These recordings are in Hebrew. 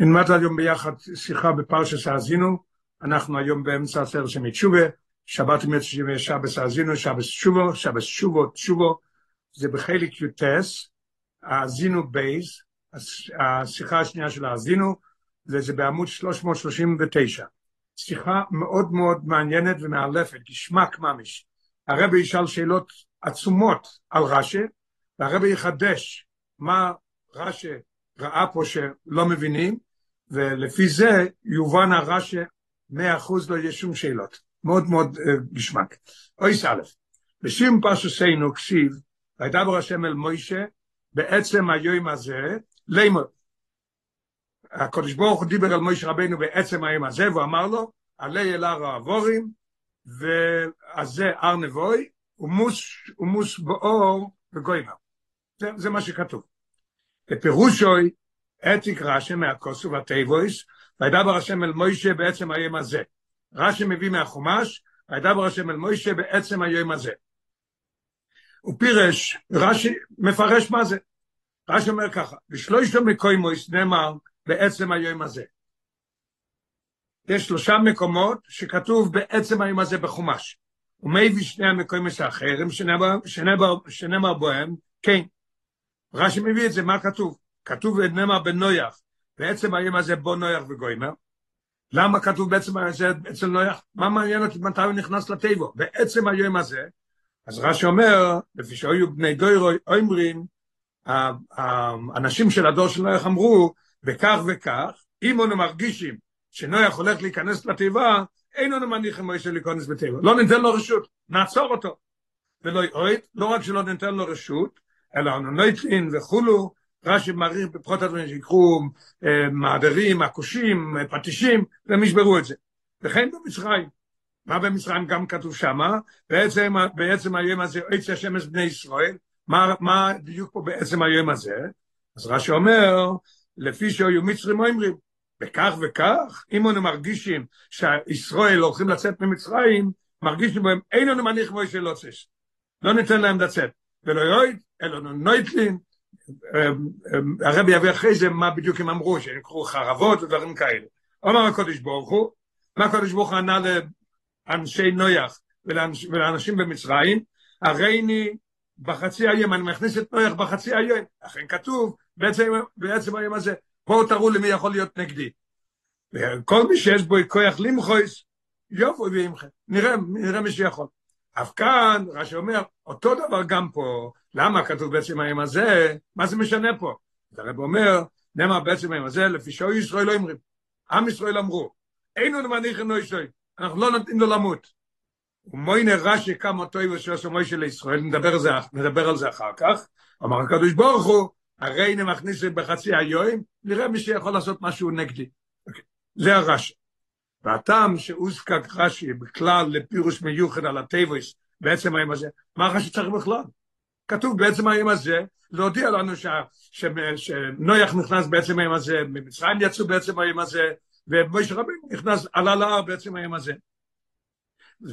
נלמד היום ביחד שיחה בפרשס האזינו, אנחנו היום באמצע הסר של תשובה, שבת עם יצא שבס האזינו, שבס שובו, שבס שובו, תשובו, זה בחלק יוטס, האזינו בייז, השיחה השנייה של האזינו, וזה בעמוד 339. שיחה מאוד מאוד מעניינת ומאלפת, גשמק ממש. הרבי ישאל שאלות עצומות על רש"י, והרבי יחדש מה רש"י ראה פה שלא מבינים, ולפי זה יובן הרע שמאה אחוז לא יהיה שום שאלות. מאוד מאוד גשמק. אוי סלף, בשים פסוסינו כסיב, וידבר השם אל מוישה, בעצם היום הזה, לימוד. הקדוש ברוך הוא דיבר על מוישה רבנו בעצם היום הזה, והוא אמר לו, עלי אל הר העבורים, ואז זה הר נבוי, ומוס, ומוס באור וגוימה. זה, זה מה שכתוב. בפירושוי, אתיק רש"י מהכוסו והטייבויס, וידבר השם אל מוישה בעצם היום הזה. רש"י מביא מהחומש, וידבר השם אל מוישה בעצם היום הזה. הוא פירש, רש"י מפרש מה זה. רש"י אומר ככה, בשלושת מקוימויס נאמר בעצם היום הזה. יש שלושה מקומות שכתוב בעצם היום הזה בחומש. ומביא שני המקוימוס האחרים שנאמר, שנאמר, שנאמר בהם, כן. רש"י מביא את זה, מה כתוב? כתוב נאמר בנויח, בעצם היום הזה בו נויח וגוימר. למה כתוב בעצם הזה אצל נויח? מה מעניין אותי מתי הוא נכנס לטבע? בעצם היום הזה, אז רש"י אומר, לפי שהיו בני דוירו אומרים, האנשים של הדור של נויח אמרו, וכך וכך, אם אנו מרגישים שנויח הולך להיכנס לתיבה, אין אנו מניחים מוישה להיכנס בתיבה. לא ניתן לו רשות, נעצור אותו. ולא יועד, לא רק שלא ניתן לו רשות, אלא אנו נויטלין וכולו, רש"י מעריך בפחות הדברים שיקחו אה, מעדרים, עקושים, פטישים, והם ישברו את זה. וכן במצרים. מה במצרים גם כתוב שמה? בעצם, בעצם היום הזה, עץ השמש בני ישראל, מה, מה בדיוק פה בעצם היום הזה? אז רש"י אומר, לפי שהיו מצרים אומרים, וכך וכך, אם אנו מרגישים שישראל הולכים לצאת ממצרים, מרגישים בהם, אין לנו מניח מוישה לא צש. לא ניתן להם לצאת. ולא יויד, אלא נויטלין, הרבי יביא אחרי זה מה בדיוק הם אמרו, שהם יקחו חרבות ודברים כאלה. אומר הקודש ברוך הוא, מה הקודש ברוך הוא ענה לאנשי נויח ולאנשים במצרים, הרי אני בחצי היום, אני מכניס את נויח בחצי היום, לכן כתוב בעצם, בעצם היום הזה, בואו תראו לי מי יכול להיות נגדי. וכל מי שיש בו כוח למחויס, יופו ועמכם, נראה, נראה מי שיכול. אף כאן, רש"י אומר, אותו דבר גם פה, למה כתוב בעצם היום הזה, מה זה משנה פה? הרב אומר, נאמר בעצם היום הזה, לפי שאו ישראל לא אומרים, עם ישראל אמרו, אין לנו מניח אינו ישראל, אנחנו לא נותנים לו למות. ומוינה רש"י כמה טוב שעושה מוישה לישראל, נדבר על זה, נדבר על זה אחר כך, אמר הקדוש ברוך הוא, הרי הנה מכניס בחצי היום, נראה מי שיכול לעשות משהו נגדי. זה הרש"י. והטעם שאוזקק רש"י בכלל לפירוש מיוחד על הטבעס בעצם היום הזה, מה רש"י צריך בכלל? כתוב בעצם היום הזה, להודיע לנו שנויח נכנס בעצם היום הזה, ממצרים יצאו בעצם היום הזה, ומשה רבינו נכנס, עלה להר בעצם היום הזה.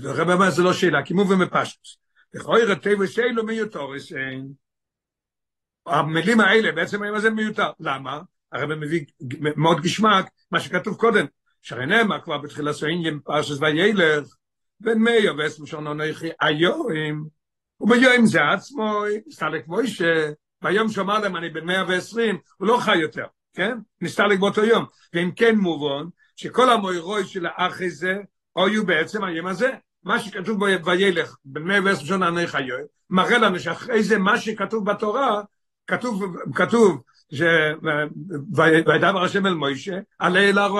הרב אומר, זה לא שאלה, כי מובן מפשטוס. לכאורה טבעס אלו מיותורס, המילים האלה בעצם היום הזה מיותר. למה? הרב מביא מאוד גשמק, מה שכתוב קודם, שהרי נאמר כבר בתחילת העניין פרשת וילך, בן מאיר ועשם שונה נכי היום, וביום זה עצמו, נסתלק מוישה, ביום שאמר להם אני בן 120, הוא לא חי יותר, כן? נסתלק באותו יום. ואם כן מובן, שכל המוירוי של האח הזה, היו בעצם היום הזה. מה שכתוב בו וילך, בן 110 שנה אני חיי, מראה לנו שאחרי זה מה שכתוב בתורה, כתוב, כתוב, וידבר השם אל מוישה, עלי אל הר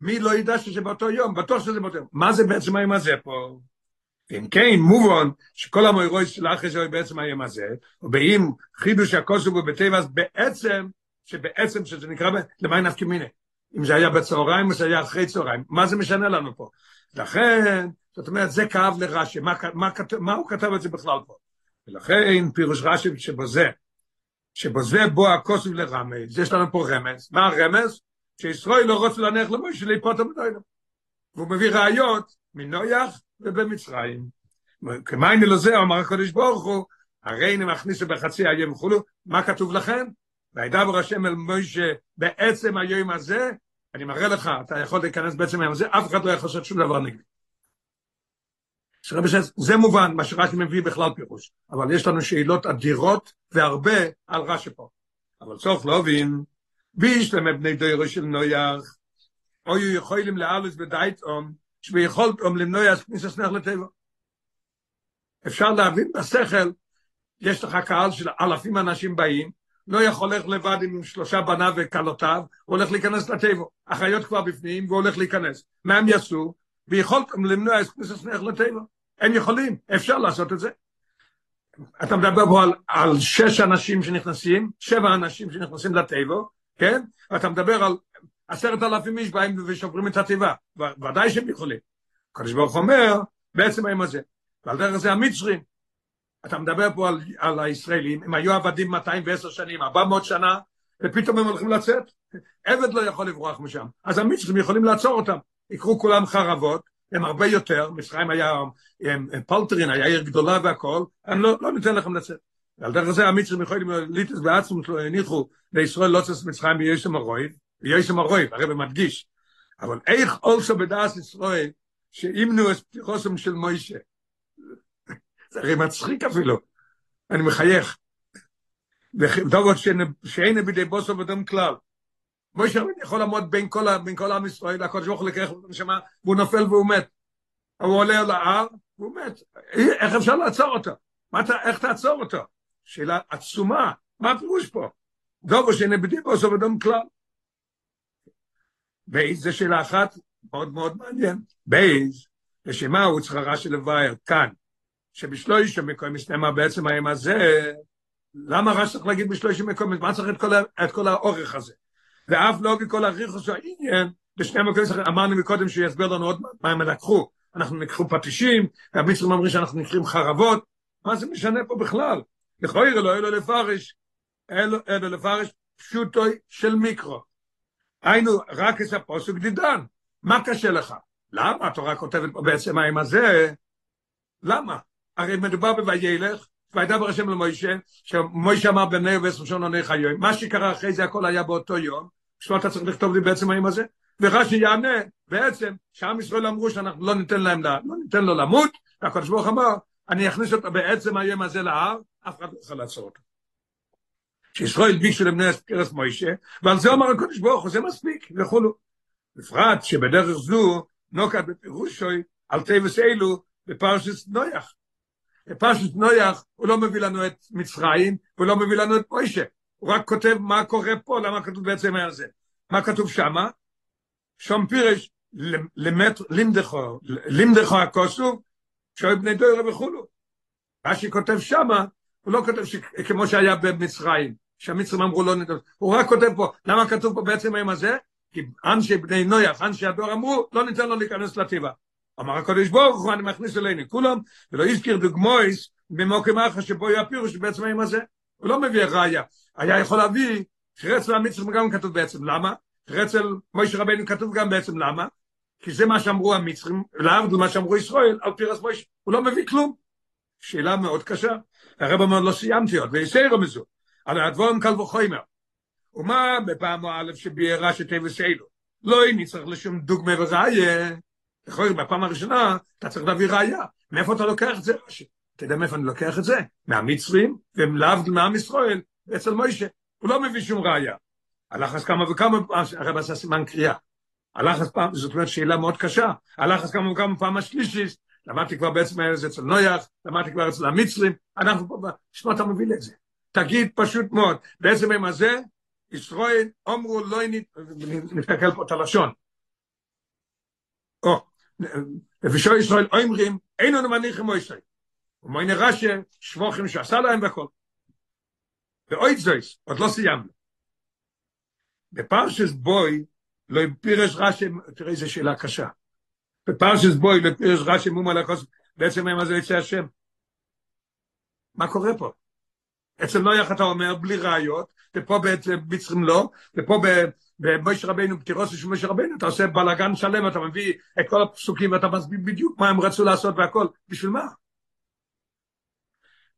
מי לא ידע שזה באותו יום? בטוח שזה באותו יום. מה זה בעצם היום הזה פה? אם כן, מובן, שכל המוירוי של אחרי זה בעצם היום הזה, ובאם חידוש הכוסו בו בטבע, אז בעצם, שבעצם, שזה נקרא, למה נפקי מיני? אם זה היה בצהריים או זה היה אחרי צהריים, מה זה משנה לנו פה? לכן, זאת אומרת, זה כאב לרש"י, מה, מה, מה הוא כתב את זה בכלל פה? ולכן, פירוש רש"י שבזה, שבזה בו הכוסו לרמז, יש לנו פה רמז, מה הרמז? שישראל לא רוצה להניח למוישה ליפות המדוינו. והוא מביא ראיות מנויח ובמצרים. כמייני לזה, אמר הקדוש ברוך הוא, הרי אני מכניסו בחצי היום וכולו, מה כתוב לכם? וידבר השם אל מוישה בעצם היום הזה, אני מראה לך, אתה יכול להיכנס בעצם היום הזה, אף אחד לא יכול לעשות שום דבר נגדי. זה מובן, מה שרש"י מביא בכלל פירוש, אבל יש לנו שאלות אדירות והרבה על רש"י פה. אבל צורך להבין, בישלם בני דוירו של נויח, או יהיו יכולים לאלוס בדייטום, שביכולתם למנוע כניסה סנך לטבע. אפשר להבין בשכל, יש לך קהל של אלפים אנשים באים, לא יכול ללכת לבד עם שלושה בניו וכלותיו, הוא הולך להיכנס לטבע. החיות כבר בפנים, והוא הולך להיכנס. מה הם יעשו? ויכולתם למנוע כניסה סנך לטבע. הם יכולים, אפשר לעשות את זה. אתה מדבר פה על, על שש אנשים שנכנסים, שבע אנשים שנכנסים לטבע, כן? ואתה מדבר על עשרת אלפים איש באים ושוברים את התיבה, ודאי שהם יכולים. הקדוש ברוך אומר, בעצם היום הזה, ועל דרך זה המצרים, אתה מדבר פה על, על הישראלים, הם היו עבדים 210 שנים, 400 שנה, ופתאום הם הולכים לצאת, עבד לא יכול לברוח משם, אז המצרים יכולים לעצור אותם, יקחו כולם חרבות, הם הרבה יותר, מצרים היה, הם, הם פלטרין, היה עיר גדולה והכל, הם לא, לא ניתן לכם לצאת. ועל דרך זה המצרים יכולים ליטס בעצמות לא הניחו לישראל לא צס מצרים בישם הרויב, בישם הרויב, הרי מדגיש. אבל איך אולסו בדעת ישראל שאימנו את פתיחוסם של מוישה. זה הרי מצחיק אפילו, אני מחייך. ודובר שאין בידי בוסו ודם כלל. מוישה רבן יכול לעמוד בין כל, עם ישראל, הקודש ברוך הוא לקח אותו נשמה, והוא נופל והוא מת. הוא עולה על ההר, והוא מת. איך אפשר לעצור אותו? מה איך תעצור אותו? שאלה עצומה, מה הפירוש פה? דובו שנבדים בו סוף אדום כלל. בייז זה שאלה אחת מאוד מאוד מעניין. בייז, לשמה הוא צריך רש"י לבאר כאן, שבשלוש המקום מסתמה בעצם היום הזה, למה רש"י צריך להגיד בשלוש המקום, מה צריך את כל, את כל האורך הזה? ואף לא בכל הריחוס העניין, בשני המקומות אמרנו מקודם שהוא יסביר לנו עוד מה הם לקחו. אנחנו נקחו פטישים, והמצרים אומרים שאנחנו נקחים חרבות, מה זה משנה פה בכלל? לכוי לא אלו לפרש, אלו לפרש פשוטוי של מיקרו. היינו, רק את הפוסק דידן. מה קשה לך? למה התורה כותבת פה בעצם האם הזה? למה? הרי מדובר בוילך, וידבר השם למוישה, שמוישה אמר בני ובעשר שון עוני חיוי, מה שקרה אחרי זה הכל היה באותו יום, שלא אתה צריך לכתוב לי בעצם האם הזה? ורש"י יענה, בעצם, שעם ישראל אמרו שאנחנו לא ניתן להם, לא ניתן לו למות, והקדוש ברוך אמר, אני אכניס אותו בעצם היום הזה להר, אף אחד לא יכול לעצור אותו. שישראל ביקשו לבני פרס מוישה, ועל זה אומר הקדוש ברוך הוא, זה מספיק, וכולו. בפרט שבדרך זו נוקט בפירושוי על טבעס אלו בפרשס נויח. בפרשס נויח הוא לא מביא לנו את מצרים, הוא לא מביא לנו את מוישה. הוא רק כותב מה קורה פה, למה כתוב בעצם על זה. מה כתוב שמה? שום פירש, לימדכו, לימדכו הכוסו, שואל בני דוירה וכולו. מה שכותב שמה, הוא לא כותב כמו שהיה במצרים, שהמצרים אמרו לא נדבר, הוא רק כותב פה, למה כתוב פה בעצם היום הזה? כי אנשי בני נויח, אנשי הדור אמרו, לא ניתן לו להיכנס לטבע. אמר הקודש ברוך הוא, אני מכניס אלינו כולם, ולא הזכיר דוגמויס במוקם אחר שבו יהיה הפירוש בעצם היום הזה. הוא לא מביא ראיה. היה יכול להביא, שרצל המצרים גם כתוב בעצם, למה? שרצל מוישה רבנו כתוב גם בעצם, למה? כי זה מה שאמרו המצרים, להבדיל מה שאמרו ישראל, על פירס מוישה, הוא לא מביא כלום. שאלה מאוד קשה. הרב אומר, לא סיימתי עוד, ויסיירו מזו, על הדבורם קל וחומר. ומה בפעם א' שביערה שטבע אלו? לא איני צריך לשום דוגמה וראיה. יכול בפעם הראשונה אתה צריך להביא ראיה. מאיפה אתה לוקח את זה? אתה יודע מאיפה אני לוקח את זה? מהמצרים, ולהבדיל מעם ישראל, אצל מוישה. הוא לא מביא שום ראיה. הלך אז כמה וכמה, הרב עשה סימן קריאה. הלך אז פעם, זאת אומרת שאלה מאוד קשה. הלך אז כמה וכמה פעם השלישית, למדתי כבר בעצם אצל נויח, למדתי כבר אצל המצרים, אנחנו פה, שמע אתה מוביל את. תגיד פשוט מאוד, בעצם עם הזה, ישראל אומרו לא נתקל פה את הלשון. או, ושו ישראל אומרים, אין לנו מניחים מויסי. ומויני רשא, שבוכים שעשה להם והכל. ואויד זויס, עוד לא סיימנו. בפרשס בוי, לא פירש רשא, תראה איזה שאלה קשה. בפרשס בוי, לפירש רש"י מומה לקוס, בעצם מה זה יצא השם. מה קורה פה? אצל נויח אתה אומר בלי ראיות, ופה במצרים לא, ופה במשה רבינו, פטירוס של משה רבינו, אתה עושה בלאגן שלם, אתה מביא את כל הפסוקים ואתה מסביר בדיוק מה הם רצו לעשות והכל, בשביל מה?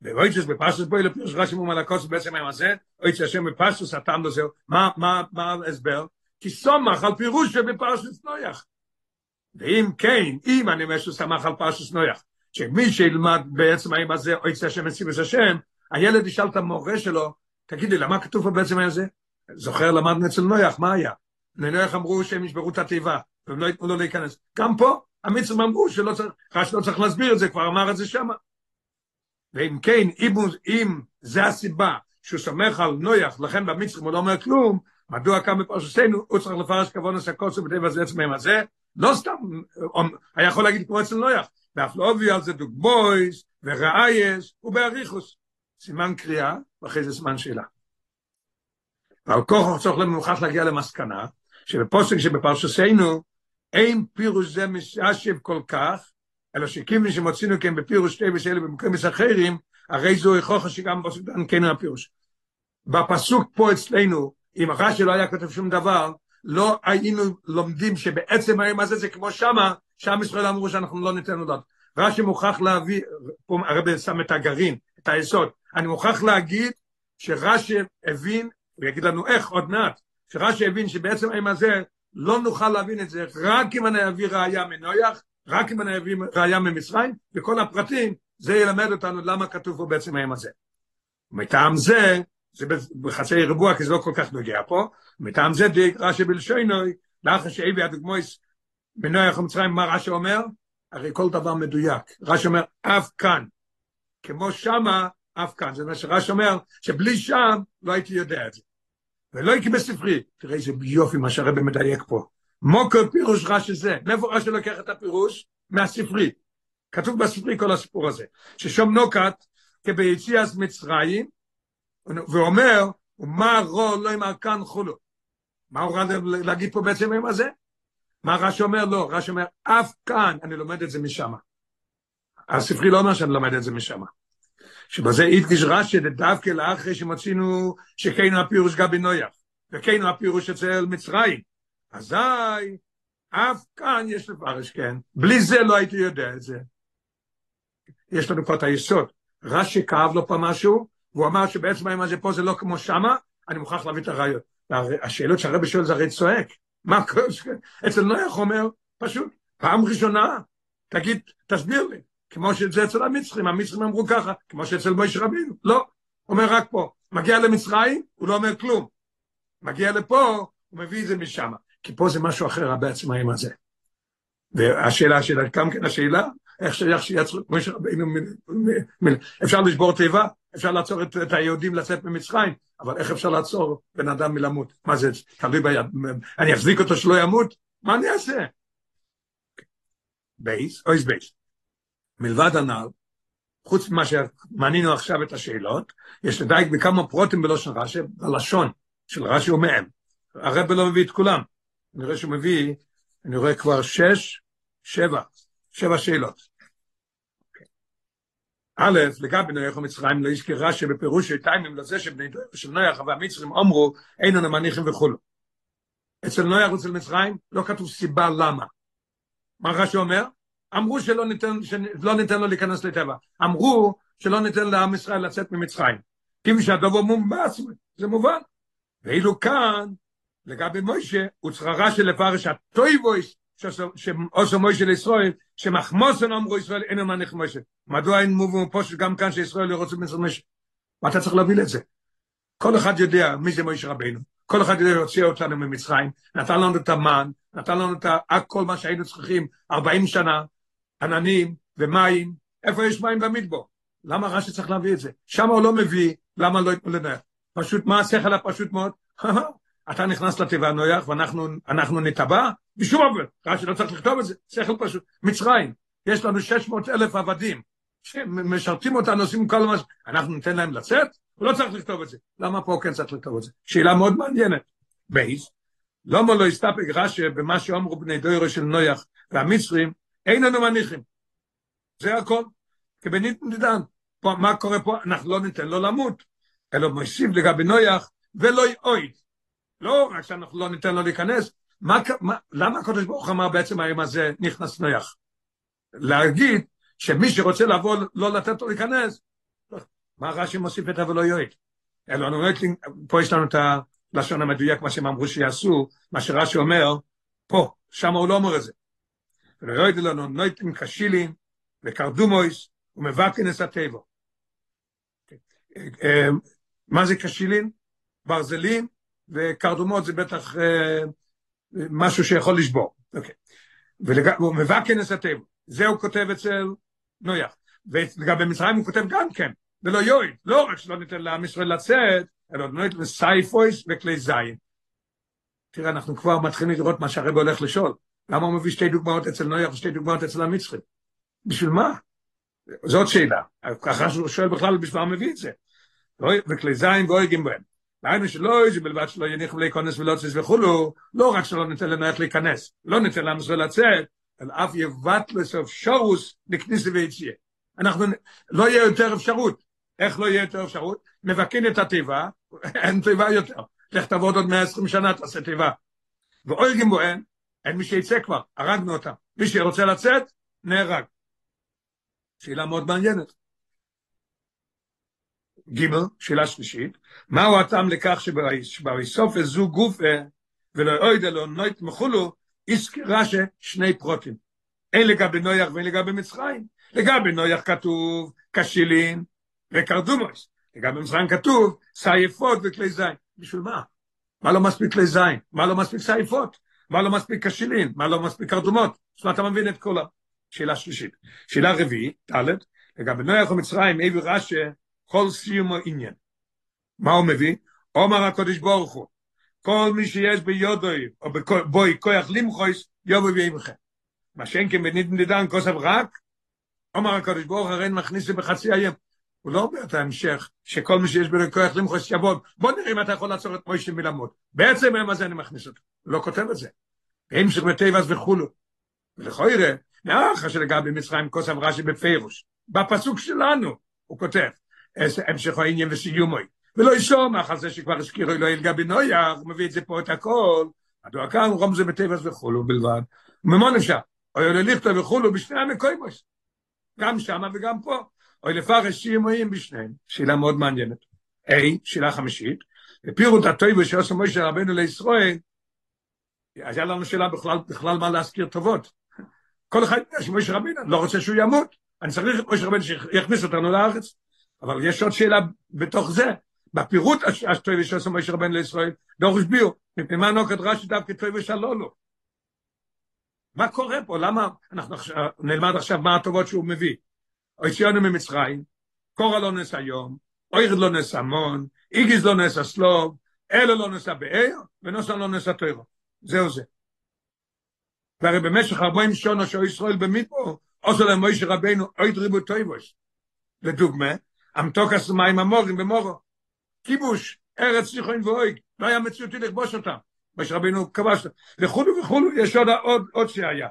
ואויצ'ס בפרשס בוי לפירוש רש"י ומלקוס בעצם היום הזה, אויצ'ס השם בפרשס הטעם לזה, מה, מה, ההסבר? כי סומך על פירוש שבפרשס נויח. ואם כן, אם אני אומר שהוא סמך על פרשס נויח, שמי שילמד בעצם היום הזה, אויצ'ס השם מסיבס השם, הילד ישאל את המורה שלו, תגיד לי, למה כתוב פה בעצם הזה? זוכר, למדנו אצל נויח, מה היה? לנויח אמרו שהם ישברו את התיבה, והם לא יתנו לו להיכנס. גם פה, המצרים אמרו שלא צריך, רש"י לא צריך להסביר את זה, כבר אמר את זה שמה. ואם כן, אם, אם זה הסיבה שהוא סומך על נויח, לכן במצרים הוא לא אומר כלום, מדוע כאן בפרשתנו הוא צריך לפרש כבון הסקוסו בטבע זה עצמם הזה, לא סתם, היה יכול להגיד כמו אצל נויח, ואף לא הביאו על זה דוגבויס וראייס ובאריכוס. סימן קריאה, ואחרי זה סימן שאלה. ועל כוח צריך למוכח להגיע למסקנה, שבפוסק שבפרשתנו, אין פירוש זה מששב כל כך, אלא שכיוון שמוצאינו כן בפירוש שתי ושאלה במקרים אחרים, הרי זו הוכחה שגם בפסוק דן כן הפירוש. בפסוק פה אצלנו, אם רש"י לא היה כותב שום דבר, לא היינו לומדים שבעצם היום הזה זה כמו שמה, שם ישראל אמרו שאנחנו לא ניתן לדעת. רש"י מוכרח להביא, פה הרב שם את הגרעין, את היסוד. אני מוכרח להגיד שרש"י הבין, הוא יגיד לנו איך עוד מעט, שרש"י הבין שבעצם היום הזה לא נוכל להבין את זה רק אם אני אביא ראייה מנויח, רק אם אני אביא ראייה ממצרים, וכל הפרטים, זה ילמד אותנו למה כתוב פה בעצם היום הזה. מטעם זה, זה בחצי ריבוע, כי זה לא כל כך נוגע פה, מטעם זה די רש"י בלשונוי, לאחר שהביא הדוגמויס בנויח ומצרים, מה רש"י אומר? הרי כל דבר מדויק. רש"י אומר, אף כאן. כמו שמה, אף כאן. זה מה שרש"י אומר, שבלי שם לא הייתי יודע את זה. ולא יקי בספרי. תראה איזה יופי מה שהרבא מדייק פה. מוקר פירוש רש"י זה. מאיפה רש"י לוקח את הפירוש? מהספרי. כתוב בספרי כל הסיפור הזה. ששום נוקת כביציאס מצרים, ואומר, ומה רו לא יאמר כאן חולו. מה הוא רצה להגיד פה בעצם עם הזה? מה רש"י אומר? לא, רש"י אומר, אף כאן אני לומד את זה משם. הספרי לא אומר שאני לומד את זה משם. שבזה הדגיש רש"י דווקא לאחרי שמצינו שכן הפירוש גבי נויח, וכן הפירוש אצל מצרים. אזי, אף כאן יש לפרש, כן. בלי זה לא הייתי יודע את זה. יש לנו פה את היסוד. רש"י כאב לו פה משהו, והוא אמר שבעצם היום הזה פה זה לא כמו שמה, אני מוכרח להביא את הרעיון. השאלות שהרבי שואל זה הרי צועק. מה קורה? אצל נויח אומר, פשוט, פעם ראשונה, תגיד, תסביר לי. כמו שזה אצל המצרים, המצרים אמרו ככה, כמו שאצל מויש רבינו, לא, אומר רק פה, מגיע למצרים, הוא לא אומר כלום, מגיע לפה, הוא מביא את זה משם, כי פה זה משהו אחר בעצם העם הזה. והשאלה שלה, גם כן השאלה, איך שייך שיצרו, מויש רבינו, אפשר לשבור תיבה, אפשר לעצור את, את היהודים לצאת ממצרים, אבל איך אפשר לעצור בן אדם מלמות? מה זה, תלוי ביד, אני אחזיק אותו שלא ימות? מה אני אעשה? בייס, אויס בייס. מלבד הנ"ל, חוץ ממה שמנינו עכשיו את השאלות, יש לדייק בכמה פרוטים בלושן רש"י, בלשון של רש"י ומהם. הרב לא מביא את כולם. אני רואה שהוא מביא, אני רואה כבר שש, שבע, שבע שאלות. א', לגבי נויח ומצרים, לא יזכר רש"י בפירוש שטיימים לזה של נויח והמצרים אמרו, אין לנו מניחים וכולו. אצל נויח ואצל מצרים לא כתוב סיבה למה. מה רש"י אומר? אמרו שלא ניתן, שלא ניתן לו להיכנס לטבע. אמרו שלא ניתן לעם ישראל לצאת ממצרים. כפי שהדובר מומבס, זה מובן. ואילו כאן, לגבי מוישה, הוא צריכה של לפרש הטויבויס, שעושו מוישה לישראל, שמחמוסן אמרו ישראל, אין אמניך מוישה. מדוע אין מובן פה שגם כאן שישראל רוצה מצרים מוישה? מה אתה צריך להבין את זה? כל אחד יודע מי זה מוישה רבינו. כל אחד יודע להוציא אותנו ממצרים, נתן לנו את המן, נתן לנו את כל מה שהיינו צריכים 40 שנה, עננים ומים, איפה יש מים במדבור? למה רש"י צריך להביא את זה? שם הוא לא מביא, למה לא יתנו לנח? פשוט, מה השכל הפשוט מאוד? אתה נכנס לתיבה נויח ואנחנו נטבע? בשום אופן, רש"י לא צריך לכתוב את זה, שכל פשוט. מצרים, יש לנו 600 אלף עבדים, שמשרתים אותנו, עושים כל מה... אנחנו ניתן להם לצאת? הוא לא צריך לכתוב את זה. למה פה כן צריך לכתוב את זה? שאלה מאוד מעניינת. בייס, למה לא הסתפק רש"י במה שאומרו בני דוירו של נויח והמצרים, אין לנו מניחים. זה הכל. כבנית נידן. פה, מה קורה פה? אנחנו לא ניתן לו למות, אלא מוסיף לגבי נויח, ולא יאויד. לא רק שאנחנו לא ניתן לו להיכנס, מה, מה, למה הקדוש ברוך אמר בעצם היום הזה נכנס נויח? להגיד שמי שרוצה לבוא לא לתת לו להיכנס, מה רש"י מוסיף את ולא יועד? אלו אני רואה, פה יש לנו את הלשון המדויק, מה שהם אמרו שיעשו, מה שרש"י אומר, פה, שם הוא לא אומר את זה. יועד לנו נויטים קשילים וקרדומויס ומבקנס הטבע. מה זה קשילים? ברזלים, וקרדומות זה בטח משהו שיכול לשבור. אוקיי. והוא מבקנס הטבע. זה הוא כותב אצל נויח. ולגבי מצרים הוא כותב גם כן, ולא יועיל, לא רק שלא ניתן לעם ישראל לצאת, אלא נויט לסייפויס וכלי זין. תראה, אנחנו כבר מתחילים לראות מה שהרב הולך לשאול. למה הוא מביא שתי דוגמאות אצל נויח ושתי דוגמאות אצל המצרים? בשביל מה? זאת שאלה. ככה שהוא שואל בכלל בשביל מה מביא את זה. וכלי זין ואויגים בהם. והיינו שלא איזה בלבד שלא יניחו להיכנס ולא צייס וכולו, לא רק שלא ניתן לנו איך להיכנס, לא ניתן לעם ישראל לצאת, אלא אף יבט לסוף שורוס לכניסה ויציאה. אנחנו, לא יהיה יותר אפשרות. איך לא יהיה יותר אפשרות? מבקין את התיבה, אין תיבה יותר. לך תעבוד עוד 120 שנה, תעשה תיבה. ואויגים בו אין, מי שיצא כבר, הרגנו אותם. מי שרוצה לצאת, נהרג. שאלה מאוד מעניינת. ג' שאלה שלישית, מהו הטעם לכך שבריסוף זו גופה ולא אויד אלו נוית מחולו, הזכירה ששני פרוטים. אין לגבי נויח ואין לגבי מצרים. לגבי נויח כתוב כשילין וקרדומוס. לגבי מצרים כתוב סייפות וכלי זין. בשביל מה? מה לא מספיק כלי זין? מה לא מספיק סייפות? מה לא מספיק כשילין? מה לא מספיק קרדומות? זאת אומרת, אתה מבין את כל השאלה השלישית. שאלה רביעית, ד', לגבי נויח ומצרים, אבי רש"י כל סיום העניין. מה הוא מביא? אומר הקודש ברוך הוא, כל מי שיש ביודוי, או בוי כוח למחויס, יובו וימחה. מה שאין כן בנידן דידן כוסף רק, אומר הקודש ברוך הרי מכניס זה בחצי היום. הוא לא אומר את ההמשך, שכל מי שיש ביודוי כוח למחויס יבוא, בוא נראה אם אתה יכול לעצור את מוישה מלמוד. בעצם למה זה אני מכניס אותו. הוא לא כותב את זה. המשך בטבעס וכולו. ולכוי ראה, מאחר שלגבי מצרים כוסף רש"י בפירוש. בפסוק שלנו, הוא כותב, המשך העניין וסיומוי. ולא ישומח על זה שכבר הזכירו אלוהי לגבי נויח, הוא מביא את זה פה את הכל, הדוע כאן רום זה בטבעס וכולו בלבד. וממון אפשר, אוי אוי לכתוב וכולו בשני המקוימוס. גם שמה וגם פה. אוי לפרש שימויים בשניהם. שאלה מאוד מעניינת. היי, שאלה חמישית, ופירוט הטויבו שעושה מוישה רבנו לישראל, היה לנו שאלה בכלל, בכלל מה להזכיר טובות. כל אחד יודע שמוישה רבנו לא רוצה שהוא ימות. אני צריך את מוישה רבנו שיכניס אותנו לארץ. אבל יש עוד שאלה בתוך זה, בפירוט השטויבי שעושה משה רבן לישראל, דורש ביו, מפני מה נוקד רש"י דווקא טויבי שלולו. מה קורה פה? למה אנחנו נלמד עכשיו מה הטובות שהוא מביא? הוציאנו ממצרים, קורא לא נס היום, אוירד לא נס המון, איגיז לא נס הסלוב, אלו לא נס הבאר, ונוסן לא נס התוירו. זהו זה. והרי במשך 40 שנה שהוא ישראל במדבור, עושה להם מוישה רבנו, אוי דריבו טויבוס. לדוגמה, אמתוקס מים המורים במורו. כיבוש, ארץ שיחוין ואויג, לא היה מציאותי לכבוש אותם. מה שרבינו כבש, וכולו וכולו, יש עוד, עוד שהיה.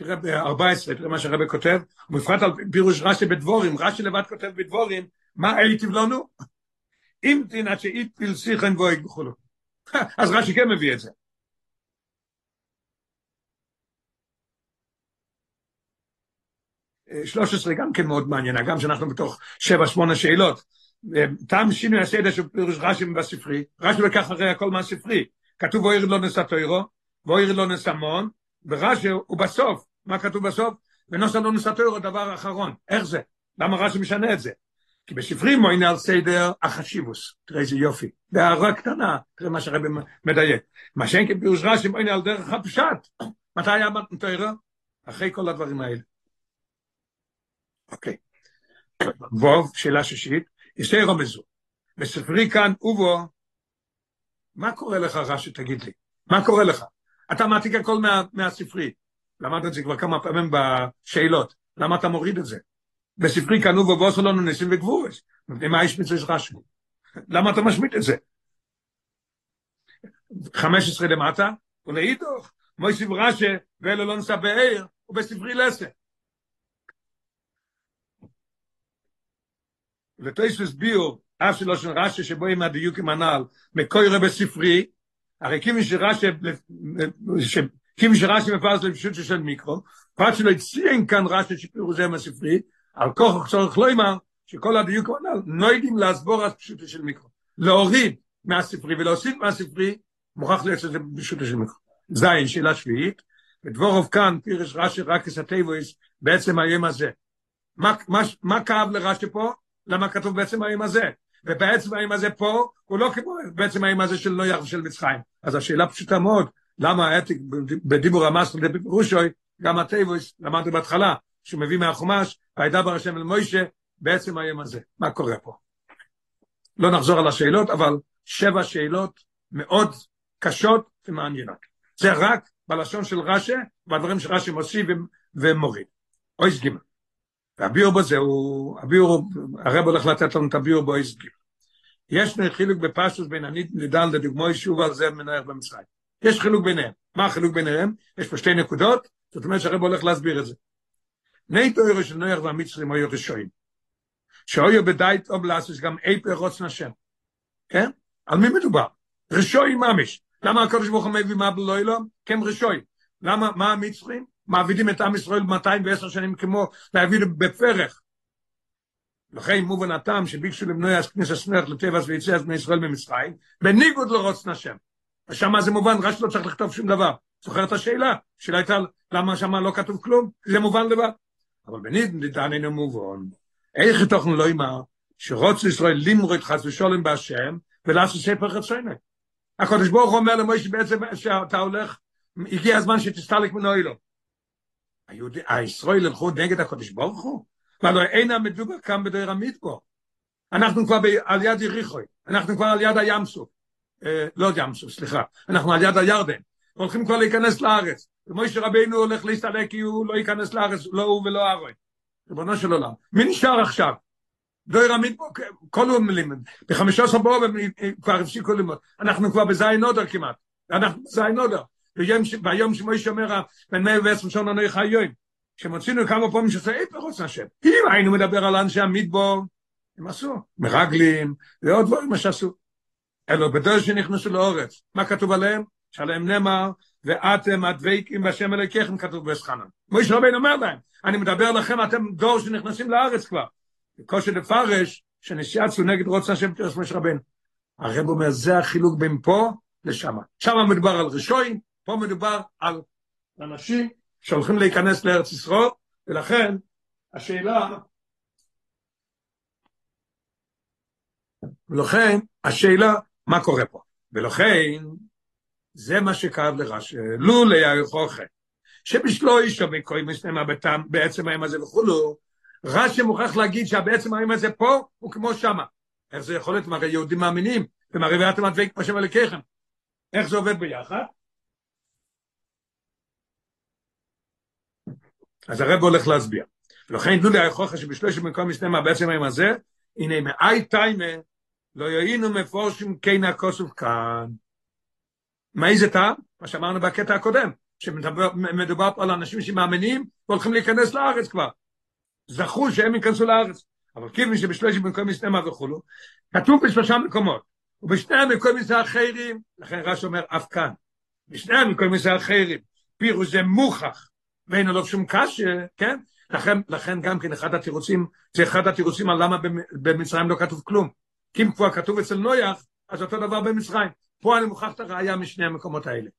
תראה ב-14, תראה מה שהרבי כותב, ובפרט על פירוש רש"י בדבורים, רש"י לבד כותב בדבורים, מה הייטיב לנו? אם תינת שאיתפיל שיחן ואויג וכולו. אז רש"י כן מביא את זה. 13 גם כן מאוד מעניין, גם שאנחנו בתוך 7-8 שאלות. טעם שינוי הסדר של פירוש רש"י בספרי, רש"י לקח הרי הכל מהספרי. כתוב ואויר לא נשא תוירו, ואויר לא נשא מון, ורש"י הוא בסוף, מה כתוב בסוף? ונוסע לא נשא תוירו דבר אחרון. איך זה? למה רש"י משנה את זה? כי בספרי מוינה על סדר החשיבוס, תראה איזה יופי, בהערה קטנה, תראה מה שהרבי מדייק. מה שאין כפירוש רש"י מוינה על דרך הפשט. מתי היה תוירו? אחרי כל הדברים האלה. אוקיי. ווב, שאלה שישית, יסי רומזו. בספרי כאן, ובו, מה קורה לך רש"י, תגיד לי? מה קורה לך? אתה מעתיק הכל מה, מהספרי. למדת את זה כבר כמה פעמים בשאלות. למה אתה מוריד את זה? בספרי כאן, ובו, ועושה לנו ניסים וגבורס. מה יש מצווה רש"י? למה אתה משמיט את זה? 15 למטה, ולאידוך, מויסיב רש"י, ואלה לא נסע בעיר, ובספרי לסה. ותויסוס ביור, אף שלא של רש"י שבו עם הדיוק עם הנעל, מקוירה בספרי, הרי כיוון שרש"י, shrash me pas le pshut shel mikro pat shlo itzien kan rash shpiru ze masifri al koch tzorch loima שכל הדיוק הנ"ל נוידים להסבור את פשוטו של מיקרו. להוריד מהספרי ולהוסיף מהספרי, מוכרח להיות שזה פשוטו של מיקרו. זין, שאלה שביעית, ודבורוב כאן, פירש רש"י רק כסתיבויס, בעצם היום הזה. מה, מה, מה כאב לרש"י פה? למה כתוב בעצם היום הזה? ובעצם היום הזה פה, הוא לא כמו בעצם היום הזה של נויח ושל מצרים. אז השאלה פשוטה מאוד, למה האתיק בדיבור המס בפירושוי, גם התיבויס, למדנו בהתחלה, שהוא מביא מהחומש, וידבר השם אל מוישה, בעצם היום הזה. מה קורה פה? לא נחזור על השאלות, אבל שבע שאלות מאוד קשות ומעניינות. זה רק בלשון של רש"י, והדברים שרש"י מוסיף ומוריד. אויס גימל. והביאור בו זהו, הביאור, הרב הולך לתת לנו את הביאור באויס גימל. יש חילוק בפשטוס בין הנידן לדוגמוי שוב על זה מנהר במצרים. יש חילוק ביניהם. מה החילוק ביניהם? יש פה שתי נקודות, זאת אומרת שהרב הולך להסביר את זה. ני תוירו של נויח והמצרים היו רשועים. שהיו בדייט אובלס גם אי פרוץ נשם. כן? על מי מדובר? רשוי ממש. למה הקדוש ברוך הוא מביא מה בלוילו? כן רשוי. למה, מה המצרים? מעבידים את עם ישראל 210 שנים כמו להביא בפרך. לכן מובן הטעם שביקשו למנוע כניסה סנך לטבע ויצא בני ישראל במצרים, בניגוד לרוץ נשם. ושם זה מובן, רק לא צריך לכתוב שום דבר. זוכר את השאלה? השאלה הייתה למה שם לא כתוב כלום? זה מובן לבד. אבל בניגוד אינו מובן. איך תוכן לא יאמר שרוץ ישראל למרות חס ושולם בהשם ולעשות ספר חצוינה. הקדוש ברוך אומר למוישה בעצם שאתה הולך, הגיע הזמן שתסתלק מנוילו. היהודי, הישראל הלכו נגד הקדוש ברוך הוא? והלוא אין המדובר כאן בדרך המדבור. אנחנו כבר על יד יריחוי, אנחנו כבר על יד הים סוף, לא ים סוף, סליחה, אנחנו על יד הירדן, הולכים כבר להיכנס לארץ. ומוישה רבינו הולך להסתלק כי הוא לא ייכנס לארץ, לא הוא ולא ארוי. ריבונו של עולם. מי נשאר עכשיו? דויר עמית, כל המילים, בחמישה עשר בואו כבר הפסיקו ללמוד. אנחנו כבר בזין נודר כמעט. אנחנו בזין נודר. ביום שמויש אומר, בן מאה ועשר שון ענוי חיואים. שמוצאינו כמה פעמים שעושה אי פרוץ נשם. אם היינו מדבר על אנשי המדבור, הם עשו, מרגלים, ועוד דברים שעשו. אלו בדרך שנכנסו לאורץ. מה כתוב עליהם? שעליהם נאמר, ואתם הדבקים בשם אלוקיכם כתוב בסחנן. מויש רבינו אומר להם, אני מדבר לכם, אתם דור שנכנסים לארץ כבר. כושר לפרש, שנשיאצו נגד רוצה השם תרס מויש רבינו. הרב אומר, זה החילוק בין פה לשם. שם מדובר על רשויים, פה מדובר על אנשים שהולכים להיכנס לארץ ישראל, ולכן השאלה, ולכן השאלה, מה קורה פה? ולכן, זה מה שקרב לרש"י, לו ליהוכחה, שבשלו אישו וקוי מסתמה בטעם, בעצם היום הזה וכולו, רש"י מוכרח להגיד שהבעצם היום הזה פה הוא כמו שמה. איך זה יכול להיות? הרי יהודים מאמינים, הרי ואתם הדבק בשם אלוקיכם. איך זה עובד ביחד? אז הרב הולך להסביר. ולכן דודי היכוחה שבשלושת במקום מסתמה בעצם היום הזה, הנה מאי טיימה לא יהינו מפורשים כן הכוסוף כאן. מה איזה טעם? מה שאמרנו בקטע הקודם, שמדובר פה על אנשים שמאמינים והולכים להיכנס לארץ כבר. זכו שהם ייכנסו לארץ. אבל כיוון שבשלושת במקום מסתמה וכולו, כתוב בשלושה מקומות. ובשני המקומות זה אחרים, לכן רש"י אומר אף כאן. בשני המקומות זה אחרים. פירוש זה מוכח, ואין עליו שום קשה, כן? לכן, לכן גם כן אחד התירוצים, זה אחד התירוצים על למה במצרים לא כתוב כלום. כי אם כבר כתוב אצל נויח, אז אותו דבר במצרים. פה אני מוכרח את הראייה משני המקומות האלה.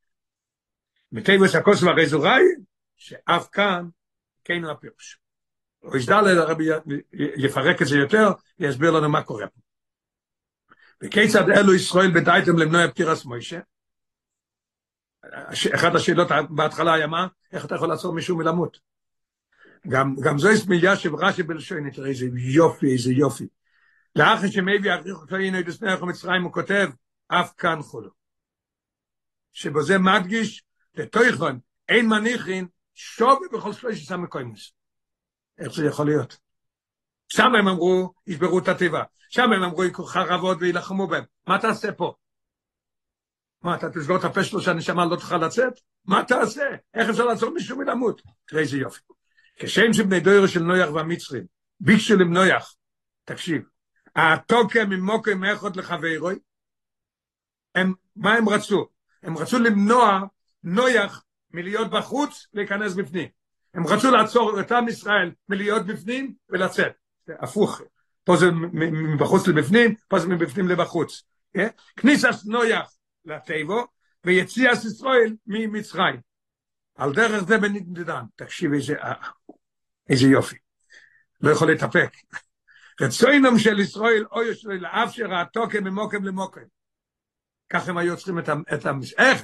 מטבעס הכוס והרי זו ראי, שאף כאן כן הפירוש. הוא ישדל הרבי יפרק את זה יותר, ויסביר לנו מה קורה פה. וכיצד אלו ישראל בדייתם למנוע פטירס מוישה? אחת השאלות בהתחלה היה מה? איך אתה יכול לעצור מישהו מלמות? גם, גם זו הסמייה שברש"י בלשוני, תראה איזה יופי, איזה יופי. לאחר שמביא אריכו כהינו את הסנך ומצרים, הוא כותב, אף כאן חולו. שבזה מדגיש, לתויכון, אין מניחין, שובה בכל שלושת המקוימוס. איך זה יכול להיות? שם הם אמרו, ישברו את התיבה. שם הם אמרו, יקחו חרבות וילחמו בהם. מה תעשה פה? מה, אתה תסגור את הפה שלו שהנשמה לא תוכל לצאת? מה תעשה? איך אפשר לעצור מישהו מלמות? תראה איזה יופי. כשם שבני דוירו של נויח והמצרים ביקשו למנויח, תקשיב, התוקם ממוקם מאחות לחברוי, הם, מה הם רצו? הם רצו למנוע נויח מלהיות בחוץ להיכנס בפנים. הם רצו לעצור את עם ישראל מלהיות בפנים ולצאת. הפוך. פה זה מבחוץ לבפנים, פה זה מבפנים לבחוץ. כן? כניסס נויח לטבו, ויציאס ישראל ממצרים. על דרך זה בנידן. תקשיב איזה, איזה יופי. לא יכול להתאפק. רצוינם של ישראל, אוי ישראל, לאף שראתו כממוקם למוקם. ככה הם היו צריכים את המש... איך?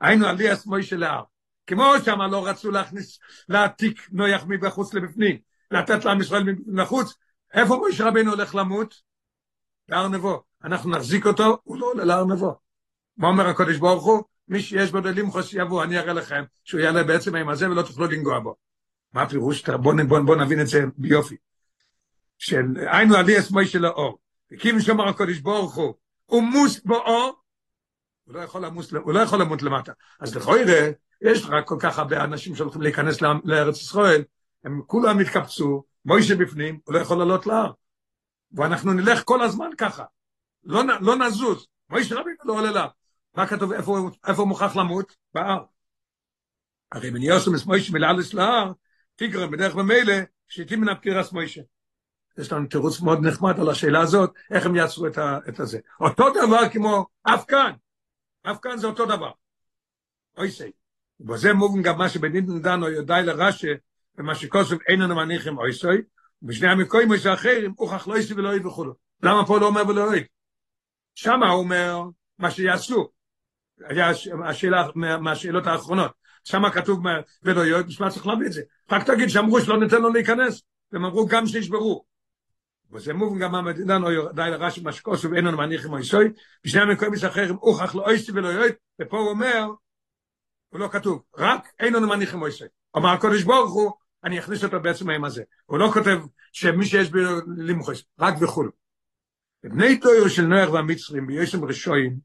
היינו עלי עצמוי של ההר. כמו שמה לא רצו להכניס, להעתיק נויח מבחוץ לבפנים, לתת לעם ישראל מבחוץ, איפה מויש רבינו הולך למות? להר נבו. אנחנו נחזיק אותו, הוא לא עולה להר נבו. מה אומר הקודש ברוך הוא? מי שיש בו דלים חוס יבוא, אני אראה לכם שהוא יעלה בעצם עם הזה ולא תוכלו לנגוע בו. מה הפירוש? בואו בוא, בוא נבין את זה ביופי. של היינו עלי עצמוי של האור. וכיוון שאומר הקודש ברוך הוא, הוא מוס באור, הוא לא יכול למוס, הוא לא יכול למות למטה. אז לכוי ראה, יש רק כל כך הרבה אנשים שהולכים להיכנס לארץ ישראל, הם כולם התקבצו, מוישה בפנים, הוא לא יכול לעלות להר. ואנחנו נלך כל הזמן ככה, לא, לא נזוז, מוישה רבינו לא עולה להר. מה כתוב, איפה, איפה הוא מוכרח למות? בהר. הרי בן יוסם את מוישה מלעלס להר, תיגרם בדרך במילא, שיתים מן הפקירס מוישה. יש לנו תירוץ מאוד נחמד על השאלה הזאת, איך הם יעצרו את, ה, את הזה. אותו דבר כמו אף כאן, אף כאן זה אותו דבר. אוי סי. ובזה מובן גם מה שבנידן דנו יודעי לרשא, ומה שכוסף איננו מניחים אוי סי, ובשני המקויים יש אחרים, הוכח לא יסי ולא יהיה וכולו. למה פה לא אומר ולא יהיה? שמה הוא אומר מה שיעשו. היה השאלה מהשאלות האחרונות. שמה כתוב ולא יהיה, בשביל צריך להביא את זה. רק תגיד שאמרו שלא ניתן לו להיכנס, והם אמרו גם שישברו. was er גם gamam mit dann euer deine rasche maschkos und einen manich mei soy bis nem koim bis acher im och achlo eiste velo yoit be po omer und lo כתוב, rak einen manich mei soy aber kodesh borchu ani אכניס אותו בעצם mei maze und lo כותב, שמי שיש בי למחש רק בחול בני טויו של נוח והמצרים ביושם רשויים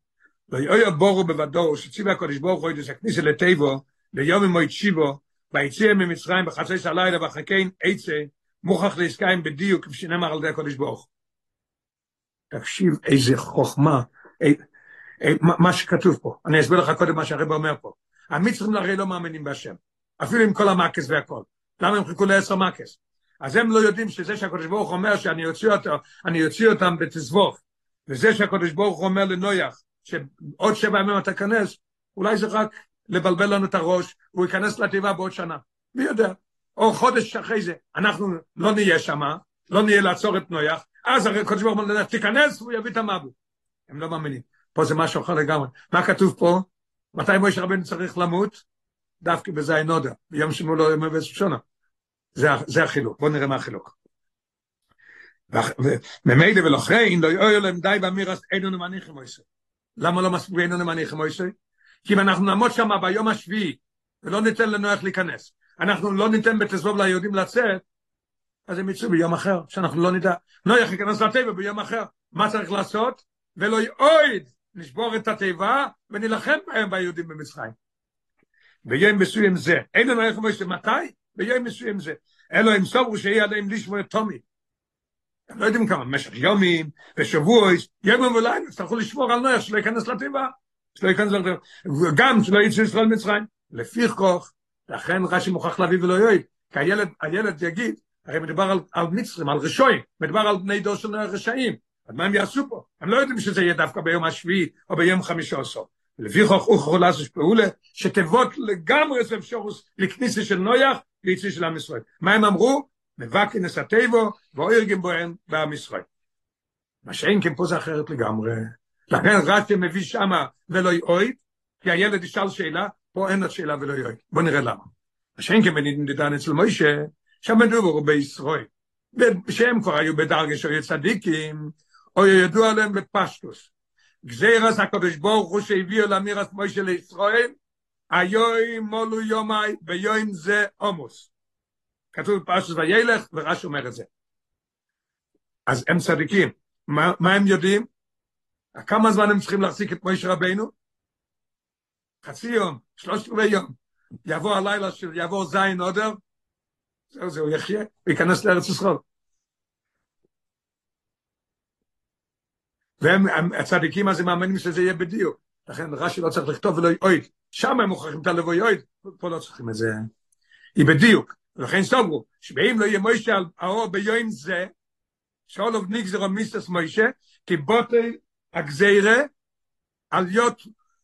ויהיו יבורו בבדו שציבי הקודש בורחו את הסכניסה לטיבו ליום עם מויצ'יבו ביציאה ממצרים בחצי סלילה וחכין עצה מוכח להסקיים בדיוק, כפי שנאמר על ידי הקודש ברוך. תקשיב איזה חוכמה, אי, אי, מה, שכתוב פה. אני אסביר לך קודם מה שהרב אומר פה. המצרים הרי לא מאמינים בהשם, אפילו עם כל המקס והכל. למה הם חיכו לעשר מקס? אז הם לא יודעים שזה שהקודש ברוך אומר שאני אוציא אותו, אני אוציא אותם בתזבוך, וזה שהקודש ברוך אומר לנויח, שעוד שבע ימים אתה כנס, אולי זה רק לבלבל לנו את הראש, הוא ייכנס לתיבה בעוד שנה. מי יודע? או חודש אחרי זה, אנחנו לא נהיה שם, לא נהיה לעצור את נויח, אז הרי קודש ברוך הוא תיכנס והוא יביא את המבו. הם לא מאמינים. פה זה משהו אחר לגמרי. מה כתוב פה? מתי מוישה רבנו צריך למות? דווקא בזין נודה, ביום שמול לא ימי ושונה. זה, זה החילוק. בואו נראה מה החילוק. וממילא ולכן לא יאויר להם די באמירס אין לנו מניחים מוישה. למה לא מספיק אין לנו מניחים מוישה? כי אם אנחנו נעמוד שם ביום השביעי ולא ניתן לנוח להיכנס, אנחנו לא ניתן בתזבוב ליהודים לצאת, אז הם יצאו ביום אחר, שאנחנו לא נדע. נויח ייכנס לטבע ביום אחר. מה צריך לעשות? ולא יאויד, נשבור את התיבה ונילחם בהם ביהודים במצרים. ביום מסוים זה. אין איך אומרים מתי? ביום מסוים זה. אלו הם סוברו שיהיה עליהם לשמור את תומי. הם לא יודעים כמה, במשך יומים ושבועס, יום ולילה, יצטרכו לשמור על נויח שלא ייכנס לתיבה. שלא ייכנס לתיבה. גם שלא יצאו ישראל מצרים. לפי כוח, לכן רש"י מוכרח להביא ולא יועיל, כי הילד, הילד יגיד, הרי מדובר על, על מצרים, על רשועים, מדובר על בני דור של רשעים, אז מה הם יעשו פה? הם לא יודעים שזה יהיה דווקא ביום השביעי או ביום חמישי או סוף. לפי חוך אוכלו לעשות פעולה, שתבוט לגמרי זה אפשרוס לכניסה של נויח ליציא של עם ישראל. מה הם אמרו? מבקי נסתיבו ואוירגים בוהם בעם ישראל. מה שאין כן פה זה אחרת לגמרי. לכן רש"י מביא שמה ולא יאויד, כי הילד ישאל שאלה, פה אין עוד שאלה ולא יועד. בוא נראה למה. השם כבנידן דדן אצל מוישה, שם מדובר בישראל. שהם כבר היו בדרגה שהיו צדיקים, או ידוע להם בפשטוס. גזירס הקדוש ברוך הוא שהביאו לאמירס מוישה לישראל, היוי מולו יומי ביום זה עומוס. כתוב בפשטוס וילך, ורש אומר את זה. אז הם צדיקים. מה, מה הם יודעים? כמה זמן הם צריכים להחזיק את מוישה רבינו? חצי יום, שלושת רבעי יום, יבוא הלילה של יבוא זין עודר, זהו זה, הוא יחיה, הוא ייכנס לארץ ישראל. והם, הצדיקים הזה מאמינים שזה יהיה בדיוק. לכן רש"י לא צריך לכתוב ולא אוי, שם הם מוכרחים את הלוויות, פה לא צריכים את זה. היא בדיוק. ולכן סוברו, שבאים לא יהיה מוישה על האור ביום זה, שאול אוף ניגזר מיסטס מוישה, כי בוטי הגזירה, על יות,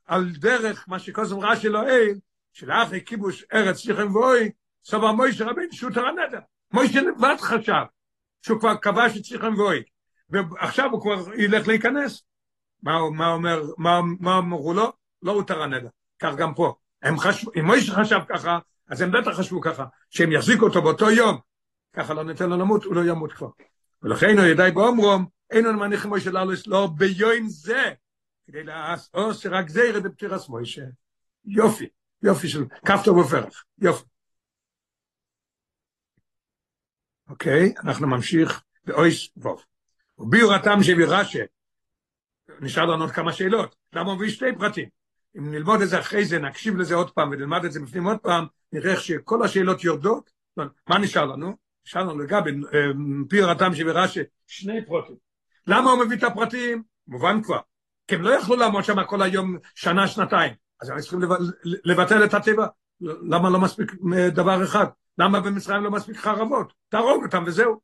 על דרך, מה שקוסם רש"י לא אין, שלאחרי כיבוש ארץ שיכם ואוי, סובר מוישה רבין שוטר הנדר. מוישה לבד חשב, שהוא כבר כבש את שיכם ואוי, ועכשיו הוא כבר ילך להיכנס. מה, מה אומר, מה, מה אמרו לו? לא הותר הנדר. כך גם פה. הם חשבו, אם מוישה חשב ככה, אז הם בטח חשבו ככה, שהם יחזיקו אותו באותו יום, ככה לא ניתן לו למות, הוא לא ימות כבר. ולכן הוא ידעי באומרום, אין לנו מניחים מוישה לאלוס, לא ביום זה, כדי לעשות שרק זה ירד בפטירס מוישה. יופי, יופי של כפתור ופרח, יופי. אוקיי, אנחנו ממשיך באויס ווב. וביור הטעם שהביא רש"י, נשאר לנו עוד כמה שאלות, למה הוא מביא שתי פרטים? אם נלמוד את זה אחרי זה, נקשיב לזה עוד פעם ונלמד את זה בפנים עוד פעם, נראה איך שכל השאלות יורדות, מה נשאר לנו? נשאר לנו לגבי פיר הטעם שהביא רש"י, שני פרוטים. למה הוא מביא את הפרטים? מובן כבר. כי הם לא יכלו לעמוד שם כל היום שנה, שנתיים. אז הם צריכים לבטל את הטבע. למה לא מספיק דבר אחד? למה במצרים לא מספיק חרבות? תהרוג אותם וזהו.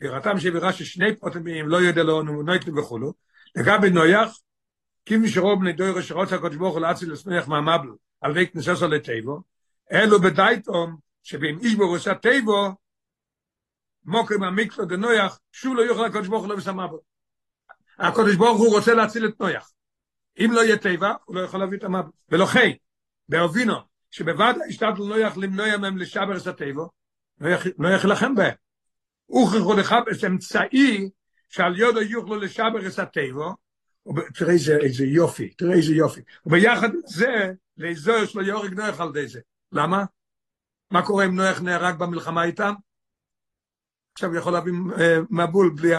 בירתם שבירה ששני פרוטמים לא יודע לו נויטלו וכולו. לגבי נויח, כמי שרוב בני דויר שרוצה הקדוש ברוך הוא להציל לסנויח מהמבל על בי כנססו לטבו, אלו בדייטום שבין איש ברוך עושה טבו, מוקרים המקלו דנויח, שוב לא יוכל הקדוש ברוך הוא לא בסמבל. הקדוש ברוך הוא רוצה להציל את נויח. אם לא יהיה טבע, הוא לא יכול להביא את המבל. ולכן, באובינו, שבבד השתת נויח למנוע מהם לשבר את הטבע, נויח ילחם בהם. הוכרחו לחפש אמצעי שעל יודו יוכלו לשבר את הטבע, תראה איזה, איזה יופי, תראה איזה יופי. וביחד עם זה, לאזור שלו יורג נויח על די זה. למה? מה קורה אם נויח נהרג במלחמה איתם? עכשיו הוא יכול להביא מבול בלי,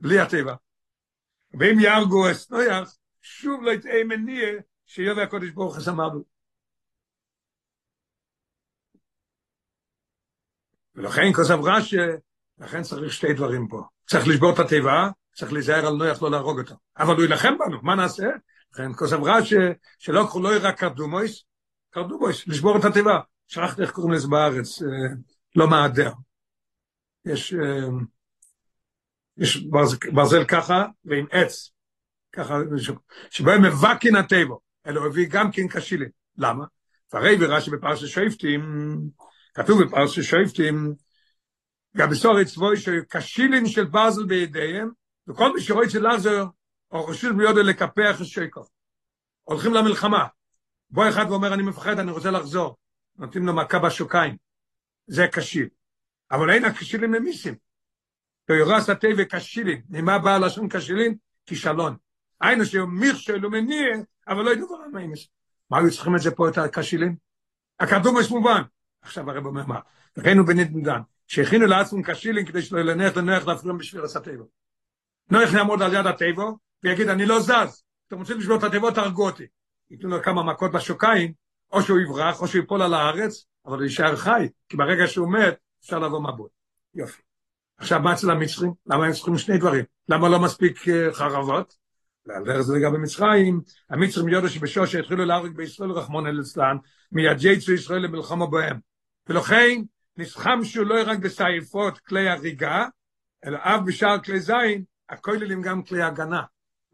בלי הטבע. ואם יהרגו את נויח, שוב לא יתאה מניע שיובא הקודש ברוך הוא ולכן כוסף רש"י, לכן צריך שתי דברים פה. צריך לשבור את התיבה, צריך להיזהר על נויח לא להרוג אותו. אבל הוא יילחם בנו, מה נעשה? לכן כוסף רש"י, שלא קראו לא רק קרדומויס, קרדומויס, לשבור את התיבה. שכחתי איך קוראים לזה בארץ, לא מעדר. יש, יש ברזל ככה ועם עץ, ככה, שבו הם מבקין הטבע, אלא הביא גם כן קשילים. למה? והרי ברש"י בפרשת שופטים, כתוב בפרשת שופטים, גם בסורת צבוי שקשילים של ברזל בידיהם, וכל מי שרואה אצל לעזר, או רשות מיודו לקפח את שייקו. הולכים למלחמה. בוא אחד ואומר, אני מפחד, אני רוצה לחזור. נותנים לו מכה בשוקיים. זה קשיל. אבל אין הקשילים למיסים. ויורס הטבע קשילים. ממה בא לשון קשילים? כישלון. היינו שהוא מיכשל ומניע, אבל לא ידעו כבר מה אימס. מה היו צריכים את זה פה, את הקשילים? הקרדומוס מובן. עכשיו הרב אומר מה, ראינו בנדנדן, שהכינו לעצמם קשילים כדי שלא ילנח לנוח להפריע בשביל עשה טבע. נוח יעמוד על יד הטבע, ויגיד, אני לא זז, אתם רוצים לשבור את הטבע, תהרגו אותי. ייתנו לו כמה מכות בשוקיים, או שהוא יברח, או שהוא ייפול על הארץ, אבל הוא יישאר חי, כי ברגע שהוא מת, אפשר לבוא מבול. יופי. עכשיו, מה אצל המצרים? למה הם צריכים שני דברים? למה לא מספיק חרבות? ועל דרך זה גם במצרים, המצרים יודו שבשושה התחילו להרוג בישראל רחמון אל אצלן, מיד יצאו ישראל למלחמה בהם. ולכן, נסחמשו לא רק בסייפות כלי הריגה, אלא אף בשאר כלי זין, הכוללים גם כלי הגנה.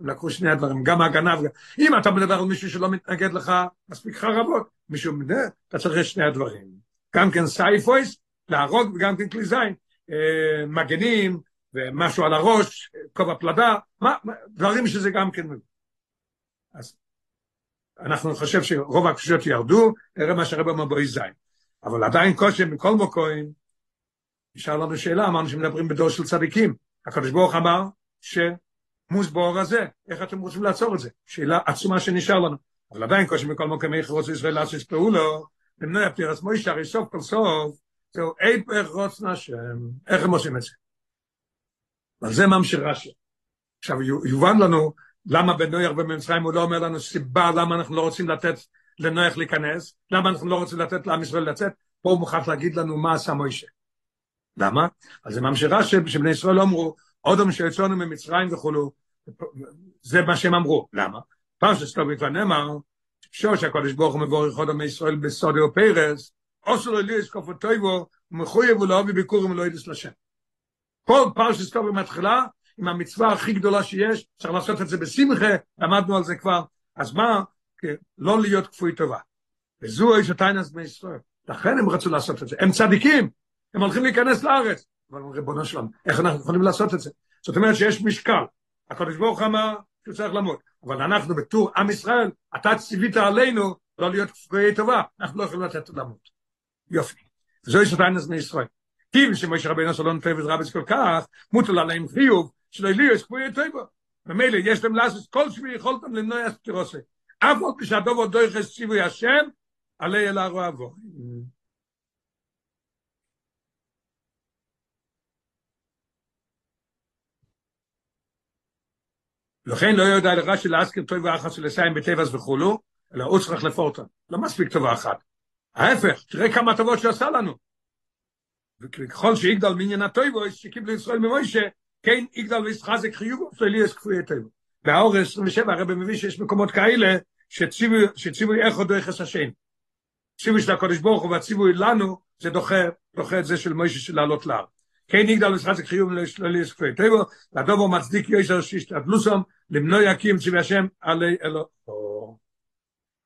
הם לקחו שני הדברים, גם הגנה וגם... אם אתה מדבר על מישהו שלא מתנגד לך, מספיק חרבות. מישהו מדבר, אתה צריך את שני הדברים. גם כן סייפויס, להרוג, וגם כן כלי זין. מגנים, ומשהו על הראש, כובע פלדה, מה, דברים שזה גם כן. אז אנחנו חושב שרוב הקושיות ירדו, נראה מה שהרבא מבואי זין. אבל עדיין קושי מכל מוקוים, נשאר לנו שאלה, אמרנו שמדברים בדור של צדיקים. הקדוש ברוך אמר שמוסבור הזה, איך אתם רוצים לעצור את זה? שאלה עצומה שנשאר לנו. אבל עדיין קושי מכל מוקוין, איך רוצה ישראל לעשות פעולו, למנוע פטירס מוישה, הרי סוף כל סוף, זהו איפך רוצנה השם, איך הם עושים את זה? ועל זה ממשיך רש"י. עכשיו יובן לנו למה בנויח במצרים הוא לא אומר לנו סיבה למה אנחנו לא רוצים לתת לנויח להיכנס, למה אנחנו לא רוצים לתת לעם ישראל לצאת, פה הוא מוכרח להגיד לנו מה עשה מוישה. למה? אז זה ממשיך רש"י שבני ישראל לא אמרו אודם שיצאנו ממצרים וכולו, זה מה שהם אמרו, למה? פרשת סטובי כבר נאמר, שוש הקודש ברוך הוא מבורך עוד עמי ישראל בסודי ופרס, אוסו לו ליאס כופו טויבו, ומחויב ולאהובי ביקורים ולא ידס לשם. כל פרשס טוב במתחילה, עם המצווה הכי גדולה שיש, צריך לעשות את זה בשמחה, למדנו על זה כבר, אז מה? לא להיות כפוי טובה. וזו איש הטיינס בני ישראל. לכן הם רצו לעשות את זה. הם צדיקים, הם הולכים להיכנס לארץ. אבל ריבונו שלנו, איך אנחנו יכולים לעשות את זה? זאת אומרת שיש משקל. הקדוש ברוך אמר שהוא צריך למות. אבל אנחנו בתור עם ישראל, אתה ציווית עלינו לא להיות כפויי טובה, אנחנו לא יכולים לתת למות. יופי. זו יש הטיינס בני ישראל. כיוון שמשה רבינו שלא נותן וזרבס כל כך, מוטל עליהם חיוב, שלא יהיו כפויי טובה. ממילא יש להם לעשות כל שמי יכולתם למנוע סטירוסי. אף עוד כשהדובו דויכס ציווי השם, עלי אל הרועבו. לכן לא יודע לך שלהזכיר טוב ואחת של לסיים בטבעס וכולו, אלא הוא צריך לפורטה. לא מספיק טובה אחת. ההפך, תראה כמה טובות שעשה לנו. וככל שיגדל מעניין הטויבו, שקיבלו ישראל ממוישה, כן יגדל וישחזק חיוב, ואליאס כפוי הטויבו. והאור 27 הרב מביא שיש מקומות כאלה שציווי איך עוד דרך השם. ציווי של הקודש ברוך הוא והציווי לנו, זה דוחה, דוחה את זה של מוישה של לעלות להר. כן יגדל ושחק חיוב לאליס כפי טבע, לדובו מצדיק יושר שישתדלוסם, למנוע יקים ציווי השם עלי אלו.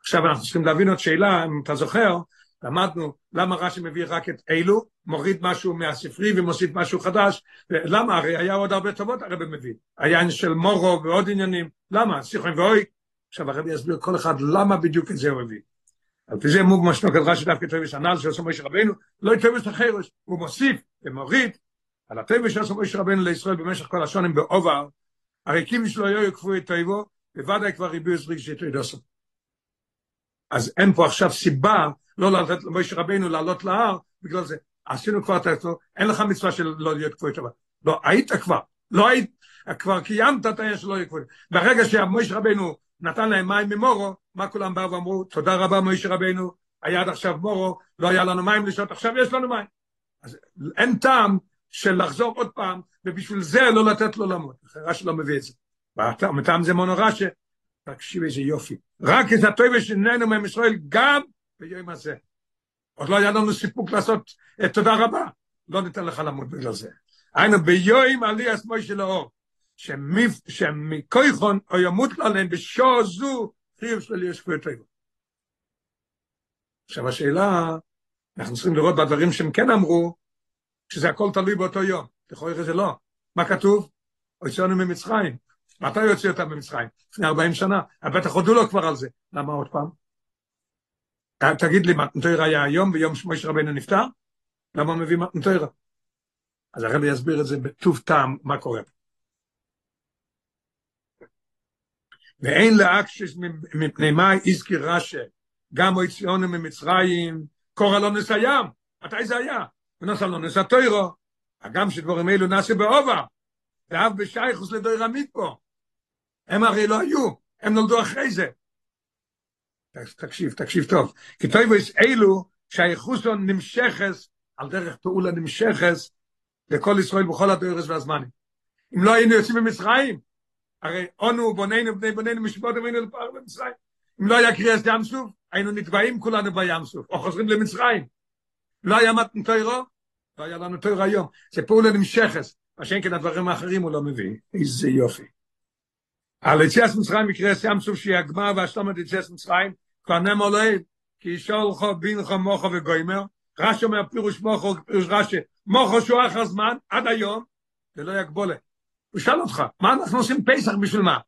עכשיו אנחנו צריכים להבין עוד שאלה, אם אתה זוכר, למדנו למה רש"י מביא רק את אילו, מוריד משהו מהספרי ומוסיף משהו חדש, למה? הרי היה עוד הרבה טובות הרבי מביא, היה עניין של מורו ועוד עניינים, למה? סיכון ואוי, עכשיו הרבי יסביר כל אחד למה בדיוק את זה הוא הביא. על פי זה מוג משנוק את רש"י דווקא טוביש הנ"ל שעושה מוישה רבנו, לא יטוביש לחירוש, הוא מוסיף ומוריד על הטוביש שעושה מוישה רבנו לישראל במשך כל השונים בעובר, הריקים שלו היו יקפו את טויבו, בוודאי כבר ריבו את רגשי תוידוסו. אז אין פה עכשיו סיבה לא לתת למוישה רבנו לעלות להר, בגלל זה עשינו כבר את זה, אין לך מצווה של לא להיות כפוי טובה. לא, היית כבר, לא היית, כבר קיימת את העניין שלא יהיה כפוי. ברגע שהמוישה רבנו נתן להם מים ממורו, מה כולם באו ואמרו, תודה רבה מוישה רבנו, היה עד עכשיו מורו, לא היה לנו מים לשתות, עכשיו יש לנו מים. אז אין טעם של לחזור עוד פעם, ובשביל זה לא לתת לו למות. רש"י לא מביא את זה. מטעם זה מונו רש"י, תקשיב איזה יופי. רק את הטובה שנהנו מהם ישראל גם ביום הזה. עוד לא היה לנו סיפוק לעשות תודה רבה. לא ניתן לך למות בגלל זה. היינו ביום עליית מוישה לאור. שמכויכון או ימות עליהם בשעה זו חיוב שלי יש טבע. עכשיו השאלה, אנחנו צריכים לראות בדברים שהם כן אמרו, שזה הכל תלוי באותו יום. לכאורה זה לא. מה כתוב? הוצאנו ממצרים. מתי יוצא אותם ממצרים? לפני 40 שנה. בטח הודו לו כבר על זה. למה עוד פעם? תגיד לי, מתנתוירה היה היום ביום שמויש רבנו נפטר? למה מביא מתנתוירה? אז הרבי יסביר את זה בטוב טעם מה קורה. ואין להקשש מפני מה הזכיר רש"י, גם הוציאנו ממצרים, קורא לו נסיים, מתי זה היה? ונוסע לו נסע תוירו, הגם שדבורים אלו נעשה בעובר, ואף בשייכוס לדוי רמית פה. הם הרי לא היו, הם נולדו אחרי זה. תקשיב, תקשיב טוב. כי טויבוס אלו שהייחוסון נמשכס, על דרך פעולה נמשכס, לכל ישראל בכל הדוירס והזמנים. אם לא היינו יוצאים ממצרים, הרי אונו בוננו בני בוננו משבות אבינו לפער במצרים. אם לא היה קריאס ים סוף, היינו נטבעים כולנו בים סוף, או חוזרים למצרים. לא היה מתן תוירו, לא היה לנו תוירו היום. זה פעולה נמשכס, מה שאין כן הדברים האחרים הוא לא מביא. איזה יופי. על יציאס מצרים מקריאס ים סוף הגמר והשלמת יציאס מצרים, נאמר לו, כי ישאל לך מוחו וגוימר, רש"י אומר פירוש מוחו, פירוש רש"י, מוחו שהוא אחר זמן, עד היום, ולא יגבולה. הוא שאל אותך, מה אנחנו עושים פסח בשביל מה?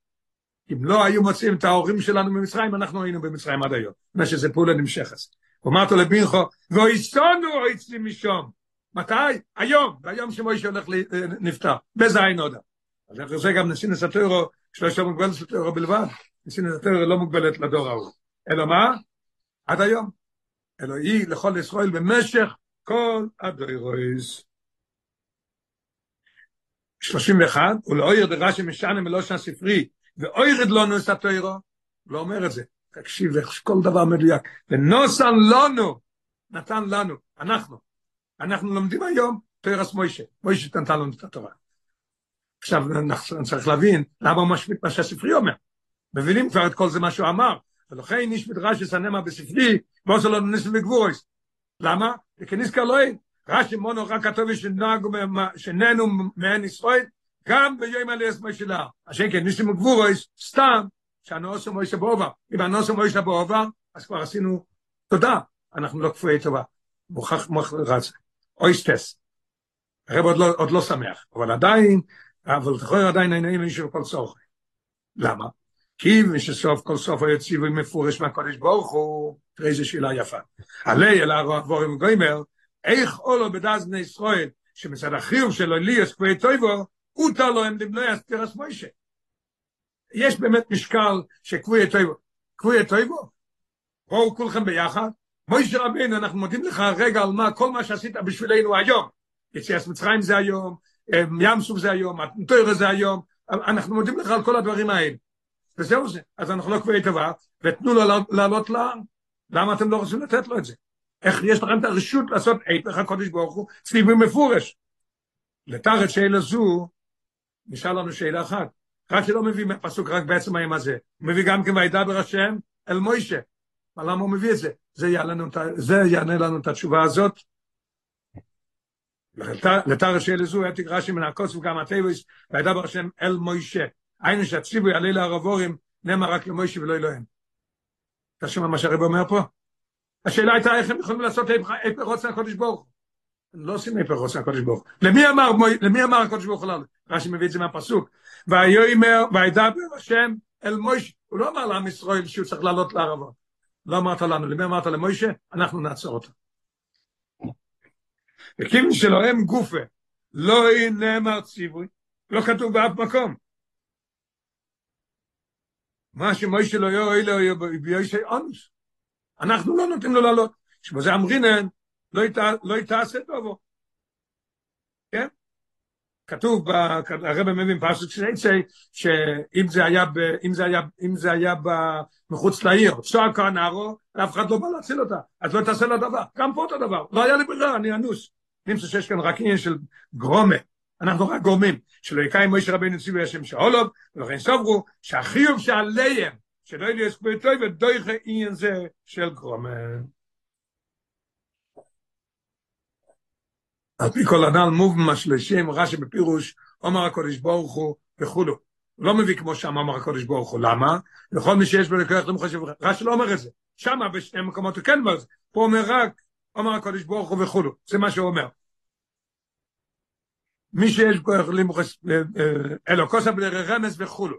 אם לא היו מוצאים את ההורים שלנו במצרים, אנחנו היינו במצרים עד היום. מה שזה פעולה נמשכת. אמרת לבינכו, ואויסונו אויצלי משום. מתי? היום, ביום שמוישה הולך נפטר, בזין הודה. אז זה גם שלא יש לו מוגבלת סטורו בלבד, נסין הסטורו לא מוגבלת לדור ההוא. אלא מה? עד היום. אלוהי לכל ישראל במשך כל הדוירויז. 31, ולאויר דרשי משנה מלושן ספרי, ואוירד לנו את התוירו, לא אומר את זה, תקשיב, כל דבר מדויק, ונוסן לנו, נתן לנו, אנחנו, אנחנו לומדים היום תוירס מוישה, מוישה נתן לנו את התורה. עכשיו, צריך להבין, למה הוא משמיט מה שהספרי אומר. מבינים כבר את כל זה מה שהוא אמר, ולכן איש מדרש יסנמה בספרי, ועושה לו ניסים וגבורס. למה? וכניס קלוי, רש"י מונו רק כתוב שנהנו מעין ישראל, גם ביום עליית משילה. השם כן, ניסים וגבורס, סתם, שהנוסו מוישה באובר. אם הנוסו מוישה באובר, אז כבר עשינו תודה, אנחנו לא כפויי טובה. מוכח רץ. אויסטס. הרב עוד לא, עוד לא שמח, אבל עדיין, אבל תכוי עדיין העניינים מישהו כל סורך. למה? כי משסוף כל סוף הוא יציב מפורש מהקודש ברוך הוא, תראה איזה שאלה יפה. עלי אל הרבורים גוימר, איך אולו בדז בני ישראל, שמצד החיוב שלו לי יש כפי טויבו, הותר לו הם לבנוי אסתירס מוישה. יש באמת משקל שכפוי טויבו. כפוי טויבו? בואו כולכם ביחד. מוישה רבינו, אנחנו מודים לך רגע על מה, כל מה שעשית בשבילנו היום. יציאת מצרים זה היום, ים סוף זה היום, התוירה זה היום, אנחנו מודים לך על כל הדברים האלה. וזהו זה, אז אנחנו לא קבועי טובה, ותנו לו לעלות לעם. למה אתם לא רוצים לתת לו את זה? איך יש לכם את הרשות לעשות היפך הקודש ברוך הוא, ציווי מפורש. לתארת שאלה זו, נשאל לנו שאלה אחת. רק שלא מביא פסוק רק בעצם היום הזה, הוא מביא גם כן וידבר השם אל מוישה. למה הוא מביא את זה? זה יענה לנו, זה יענה לנו את התשובה הזאת. לתארת שאלה זו, היה תקרא שמן הקוס וגם הטבעס, וידבר השם אל מוישה. היינו שהציווי עלי לערבורים, נאמר רק למוישה ולא אלוהים. אתה שומע מה שהרב אומר פה? השאלה הייתה איך הם יכולים לעשות איפה רוצה הקודש ברוך לא עושים איפה רוצה הקודש ברוך למי אמר, למי אמר הקודש ברוך הוא רש"י מביא את זה מהפסוק. ויאמר, וידבר השם אל מוישה, הוא לא אמר לעם ישראל שהוא צריך לעלות לערבות. לא אמרת לנו, למי אמרת למוישה? אנחנו נעצור אותו. וכיוון שלהם גופה, לא נאמר ציווי, לא כתוב באף מקום. מה שמוישה לא יהיה אלו יהיה ביושי אונס. אנחנו לא נותנים לו לעלות. שבזה אמרינן, לא יתעשה טובו. כן? כתוב, הרב מבין פרשת שנייצי, שאם זה היה, אם זה היה, אם זה היה מחוץ לעיר, צועק הנערו, אף אחד לא בא להציל אותה, אז לא תעשה לה דבר. גם פה אותו דבר, לא היה לי ברירה, אני אנוס. נמצא שיש כאן רק עניין של גרומה, אנחנו רק גורמים, שלא יקיים מוישה רבינו ציווי השם שאולוב, ולכן סוברו שהחיוב שעליהם, שלא יהיה ספוי טוי ודויכה עניין זה של גרומה. על פי כל הנ"ל מובן השלישים, רש"י בפירוש, אומר הקודש ברוך הוא וכולו. לא מביא כמו שם אמר הקודש ברוך הוא, למה? לכל מי שיש בו לכוח למחשב, רש"י לא אומר את זה. שם בשני מקומות הוא כן אומר את. פה אומר רק, אומר הקודש ברוך הוא וכולו. זה מה שהוא אומר. מי שיש כוח למחש, אלוקוס אבלר רמז וכולו.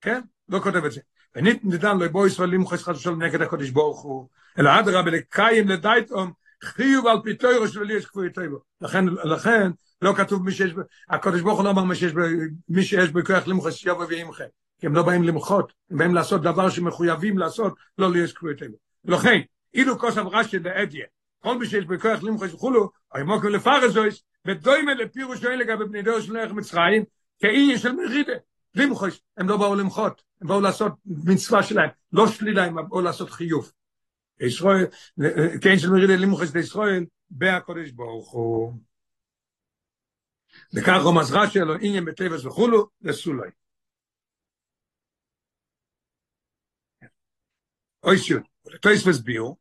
כן? לא כותב את זה. ונית נדן לו בו ישראל למחש חד נגד הקודש ברוך הוא, אלא אדרבה לקיים לדייתום חיוב על פי תוירו של יש כפוי תוירו. לכן, לכן, לא כתוב מי שיש, הקודש ברוך הוא לא אמר מי שיש, מי שיש בכוח למחש יבוא וימחה. כי הם לא באים למחות, הם באים לעשות דבר שמחויבים לעשות, לא ליש כפוי תוירו. ולכן, אילו כוס אברש של אדיה, כל מי שיש בכוח למחש וכולו, או ימוקים לפרזויס, ודוימה לפירוש שואל לגבי בני דור של נלך מצרים, כאי של מרידה. למחוש, הם לא באו למחות, הם באו לעשות מצווה שלהם, לא שלילה, הם באו לעשות חיוב. ישראל, כן של מרידה למחוש לישראל, בהקודש ברוך הוא. וכך רומז רש"י אלו עניין בטבעס וכולו, לסולי. אוי שיון, ולתויס וסביעו,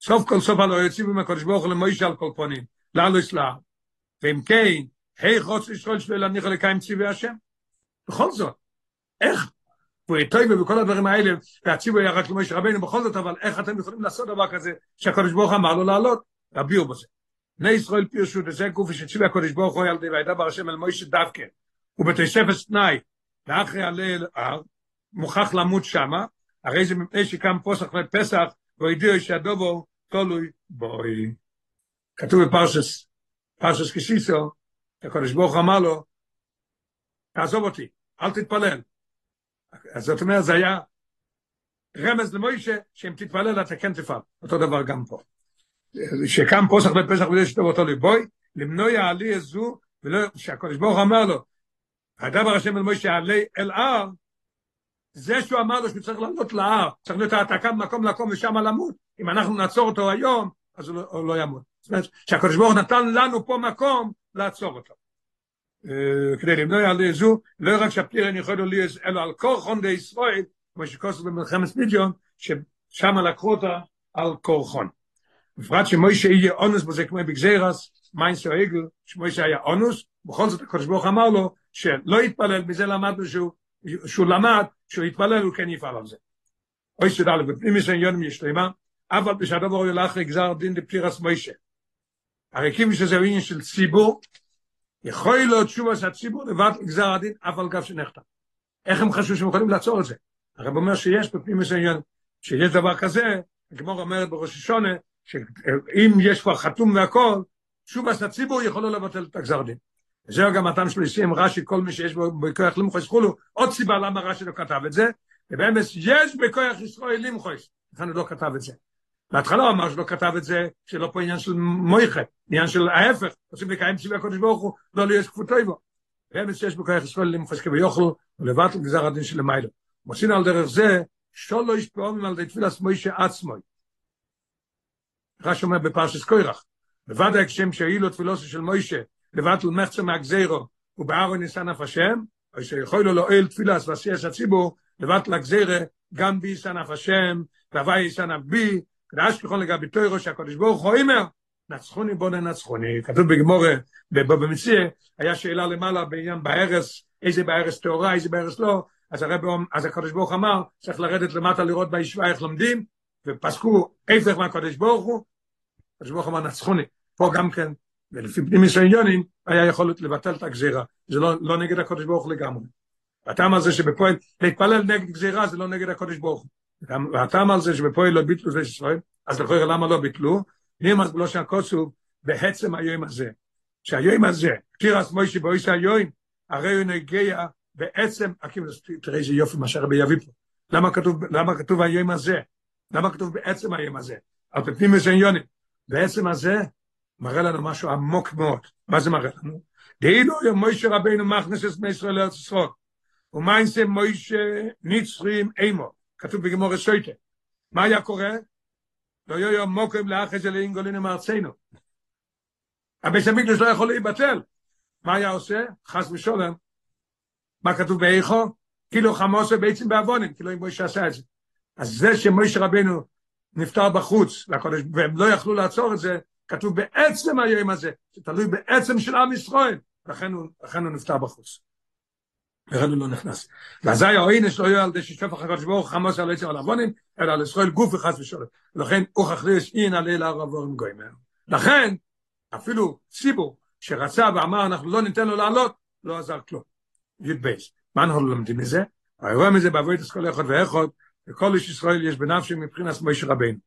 סוף כל סוף הלא יוצאים עם הקודש ברוך הוא למוישה על כל פונים, לאלו יסלאם. ואם כן, היי חוץ ישראל שביל להניח לקיים ציווי השם? בכל זאת, איך? הוא יטוי ובכל הדברים האלה, והציווי היה רק למשה רבינו, בכל זאת, אבל איך אתם יכולים לעשות דבר כזה, שהקדוש ברוך אמר לו לעלות? רביעו בזה. בני ישראל פירשו, וזה גופי שציווי הקדוש ברוך הוא ילדי וידבר השם אל מוישה דווקא, ובתוספת תנאי, לאחרי עלה אל הר, מוכרח למות שמה, הרי זה מפני שקם פוסח לפסח, והודיעו שהדובו תולוי בוי. כתוב בפרשס פרשס קיסיסו, הקדוש ברוך אמר לו, תעזוב אותי, אל תתפלל. אז זאת אומרת, זה היה רמז למוישה, שאם תתפלל אתה כן תפעל. אותו דבר גם פה. שקם פוסח בפסח וזה שטוב אותו לבוי, למנוע העלי הזו, ולא, שהקדוש ברוך אמר לו, הדבר השם אל מוישה עלי אל הר, זה שהוא אמר לו שהוא צריך לעלות להר, צריך להיות העתקה במקום לקום ושם למות, אם אנחנו נעצור אותו היום, אז הוא לא, הוא לא ימות. זאת אומרת, שהקדוש ברוך נתן לנו פה מקום לעצור אותו. כדי למנוע על זו, לא רק שהפטירן יכול להיות אלא על כל חונדי ישראל, כמו שקוסו במלחמת מידיון, ששם לקחו אותה על קורחון. בפרט שמוישה יהיה אונוס בזה כמו בגזירס, מיינס או עגל, שמוישה היה אונוס, בכל זאת הקדוש ברוך אמר לו, שלא יתפלל, מזה למדנו שהוא, שהוא למד, שהוא יתפלל, הוא כן יפעל על זה. אוי שדע לבפנים יסעניונים ישלימה, אבל בשעדו ילך לגזר דין דפטירס מוישה. הרי כיוון שזה עניין של ציבור, יכול להיות שוב עשה ציבור לבד לגזר הדין, אף על גב שנחתם. איך הם חשבו שהם יכולים לעצור את זה? הרב אומר שיש בפנים מסוים, שיש דבר כזה, הגמור אומרת בראש השונה, שאם יש כבר חתום והכל, שוב עשה ציבור יכול לא לבטל את הגזר דין. וזהו גם הטעם שלו יסיים רש"י, כל מי שיש בו בכוח למחוס חולו, עוד סיבה למה רש"י לא כתב את זה, ובאמת יש בכוח ישראל למחוס, לכן הוא לא כתב את זה. בהתחלה הוא אמר שלא כתב את זה, שלא פה עניין של מויכה, עניין של ההפך, רוצים לקיים ציווי הקודש ברוך הוא, לא להיות כפותוי בו. באמת שיש בכוח ישראל למחוס כביכול, ולבטל גזר הדין של המיילו. מוצאים על דרך זה, שולו יש פעמים על די תפילס מוישה עצמוי. רש"י אומר בפרשס קוירח, בוודאי כשם שהועילו תפילוסו של מוישה, לבטל מחצה מהגזירו, ובארון ניסן אף השם, או שיכול לו לאוהל תפילס ועשייס הציבור, לבטל הגזירה, גם בי אף השם, והווי יסן אף בי, כדאש ככל לגבי תוירו שהקדוש ברוך הוא אומר, נצחוני בוא ננצחוני, כתוב בגמורה, במציע, היה שאלה למעלה בעניין בהרס, איזה בהרס טהורה, איזה בהרס לא, אז הרב, אז הקדוש ברוך אמר, צריך לרדת למטה לראות בישיבה איך לומדים, ופסקו איפך מהקדוש ברוך הוא, הקדוש ברוך אמר נצחוני, פה גם כן, ולפי פנימיס העניונים, היה יכול לבטל את הגזירה, זה לא, לא נגד הקדוש ברוך לגמרי. והטעם על זה שבפועל, להתפלל נגד גזירה זה לא נגד הקדוש ברוך הוא. והטעם על זה שבפועל לא ביטלו זה ישראל, אז לכוי למה לא ביטלו? נרמז בלושן כוסוב, בעצם היום הזה, שהיום הזה, פטירס מוישי באויסי היום, הרי הוא נגיע בעצם, תראה איזה יופי מה שהרבי יביא פה. למה כתוב, למה כתוב היום הזה? למה כתוב בעצם היום הזה? על פנים מסעניונים. בעצם הזה מראה לנו משהו עמוק מאוד. מה זה מראה לנו? דהילו יום מוישה רבינו מכנס את בני ישראל לארץ ישראל. ומה זה מוישה נצרים אימו? כתוב בגמור הסויטה. מה היה קורה? לא יהיו יום מוקרים לאחרי זה לאינגולינו מארצנו. הבית המקדוש לא יכול להיבטל. מה היה עושה? חס ושולם. מה כתוב באיכו? כאילו חמוסה בעצם בעוונים, כאילו אם מוישה עשה את זה. אז זה שמוישה רבינו נפטר בחוץ, לקודש, והם לא יכלו לעצור את זה, כתוב בעצם היום הזה, זה תלוי בעצם של עם ישראל, לכן הוא, לכן הוא נפטר בחוץ. לכן הוא לא נכנס. ואזי העונש לא יהיה על די ששפך הקדוש ברוך חמוס על עצם על אלא על ישראל גוף וחס ושולם. ולכן הוא חכריש אין עלי להר עבורים גויים. לכן, אפילו ציבור שרצה ואמר אנחנו לא ניתן לו לעלות, לא עזר כלום. י' בייס. מה אנחנו לומדים מזה? רואה מזה בעבודת כל אחד ואחד, וכל איש ישראל יש בנפשי מבחינת מוישה רבינו.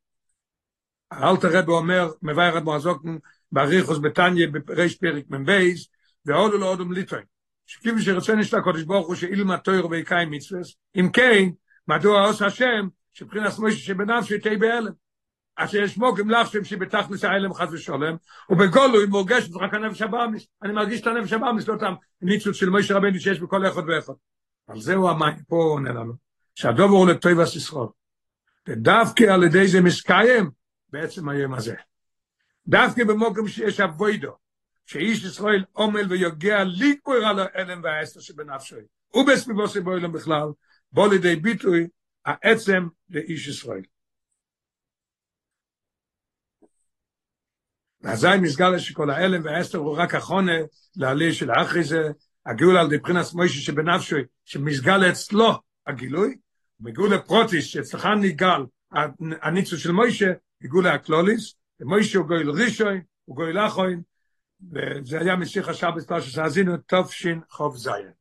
האלתר רבי אומר, מבאר עד מועזוקן, באריכוס בתניה בריש פרק מבייס, ועודו לא עודו שכיוון שרצון יש לקודש ברוך הוא שאילמה תויר ויקאי מצווס, אם כן, מדוע עושה השם, שבחינת מוישה שבנפשי תהי בהלם. אז יש מוקים לחשם שבתכלס האלם חס ושולם, ובגולו היא מורגשת רק הנפש הבאמיס, אני מרגיש את הנפש הבאמיס, לא אותם ניצוץ של מוישה רבנו שיש בכל אחד ואחד. על זהו המים, פה הוא עונה לנו, שהדובר הוא לטויב הסיסרול. ודווקא על ידי זה מסקיים, בעצם היום הזה. דווקא במוקם שיש אבוידו, שאיש ישראל עומל ויוגע ליקור על האלם והאסתר שבנפשוי, ובסביבו סביבו אילם בכלל, בוא לידי ביטוי העצם לאיש ישראל. ואזי מסגל שכל האלם והאסתר הוא רק החונה לעלי של האחרי זה, הגאול על דבחינס מוישה שבנפשוי, שמסגל אצלו הגילוי, וגאול הפרוטיס שאצלך ניגל הניצו של מוישה, גאול הקלוליס, ומוישה הוא גאול רישוי, הוא גאול אחוין, וזה היה משיח השבת פרשת האזינו, זיין.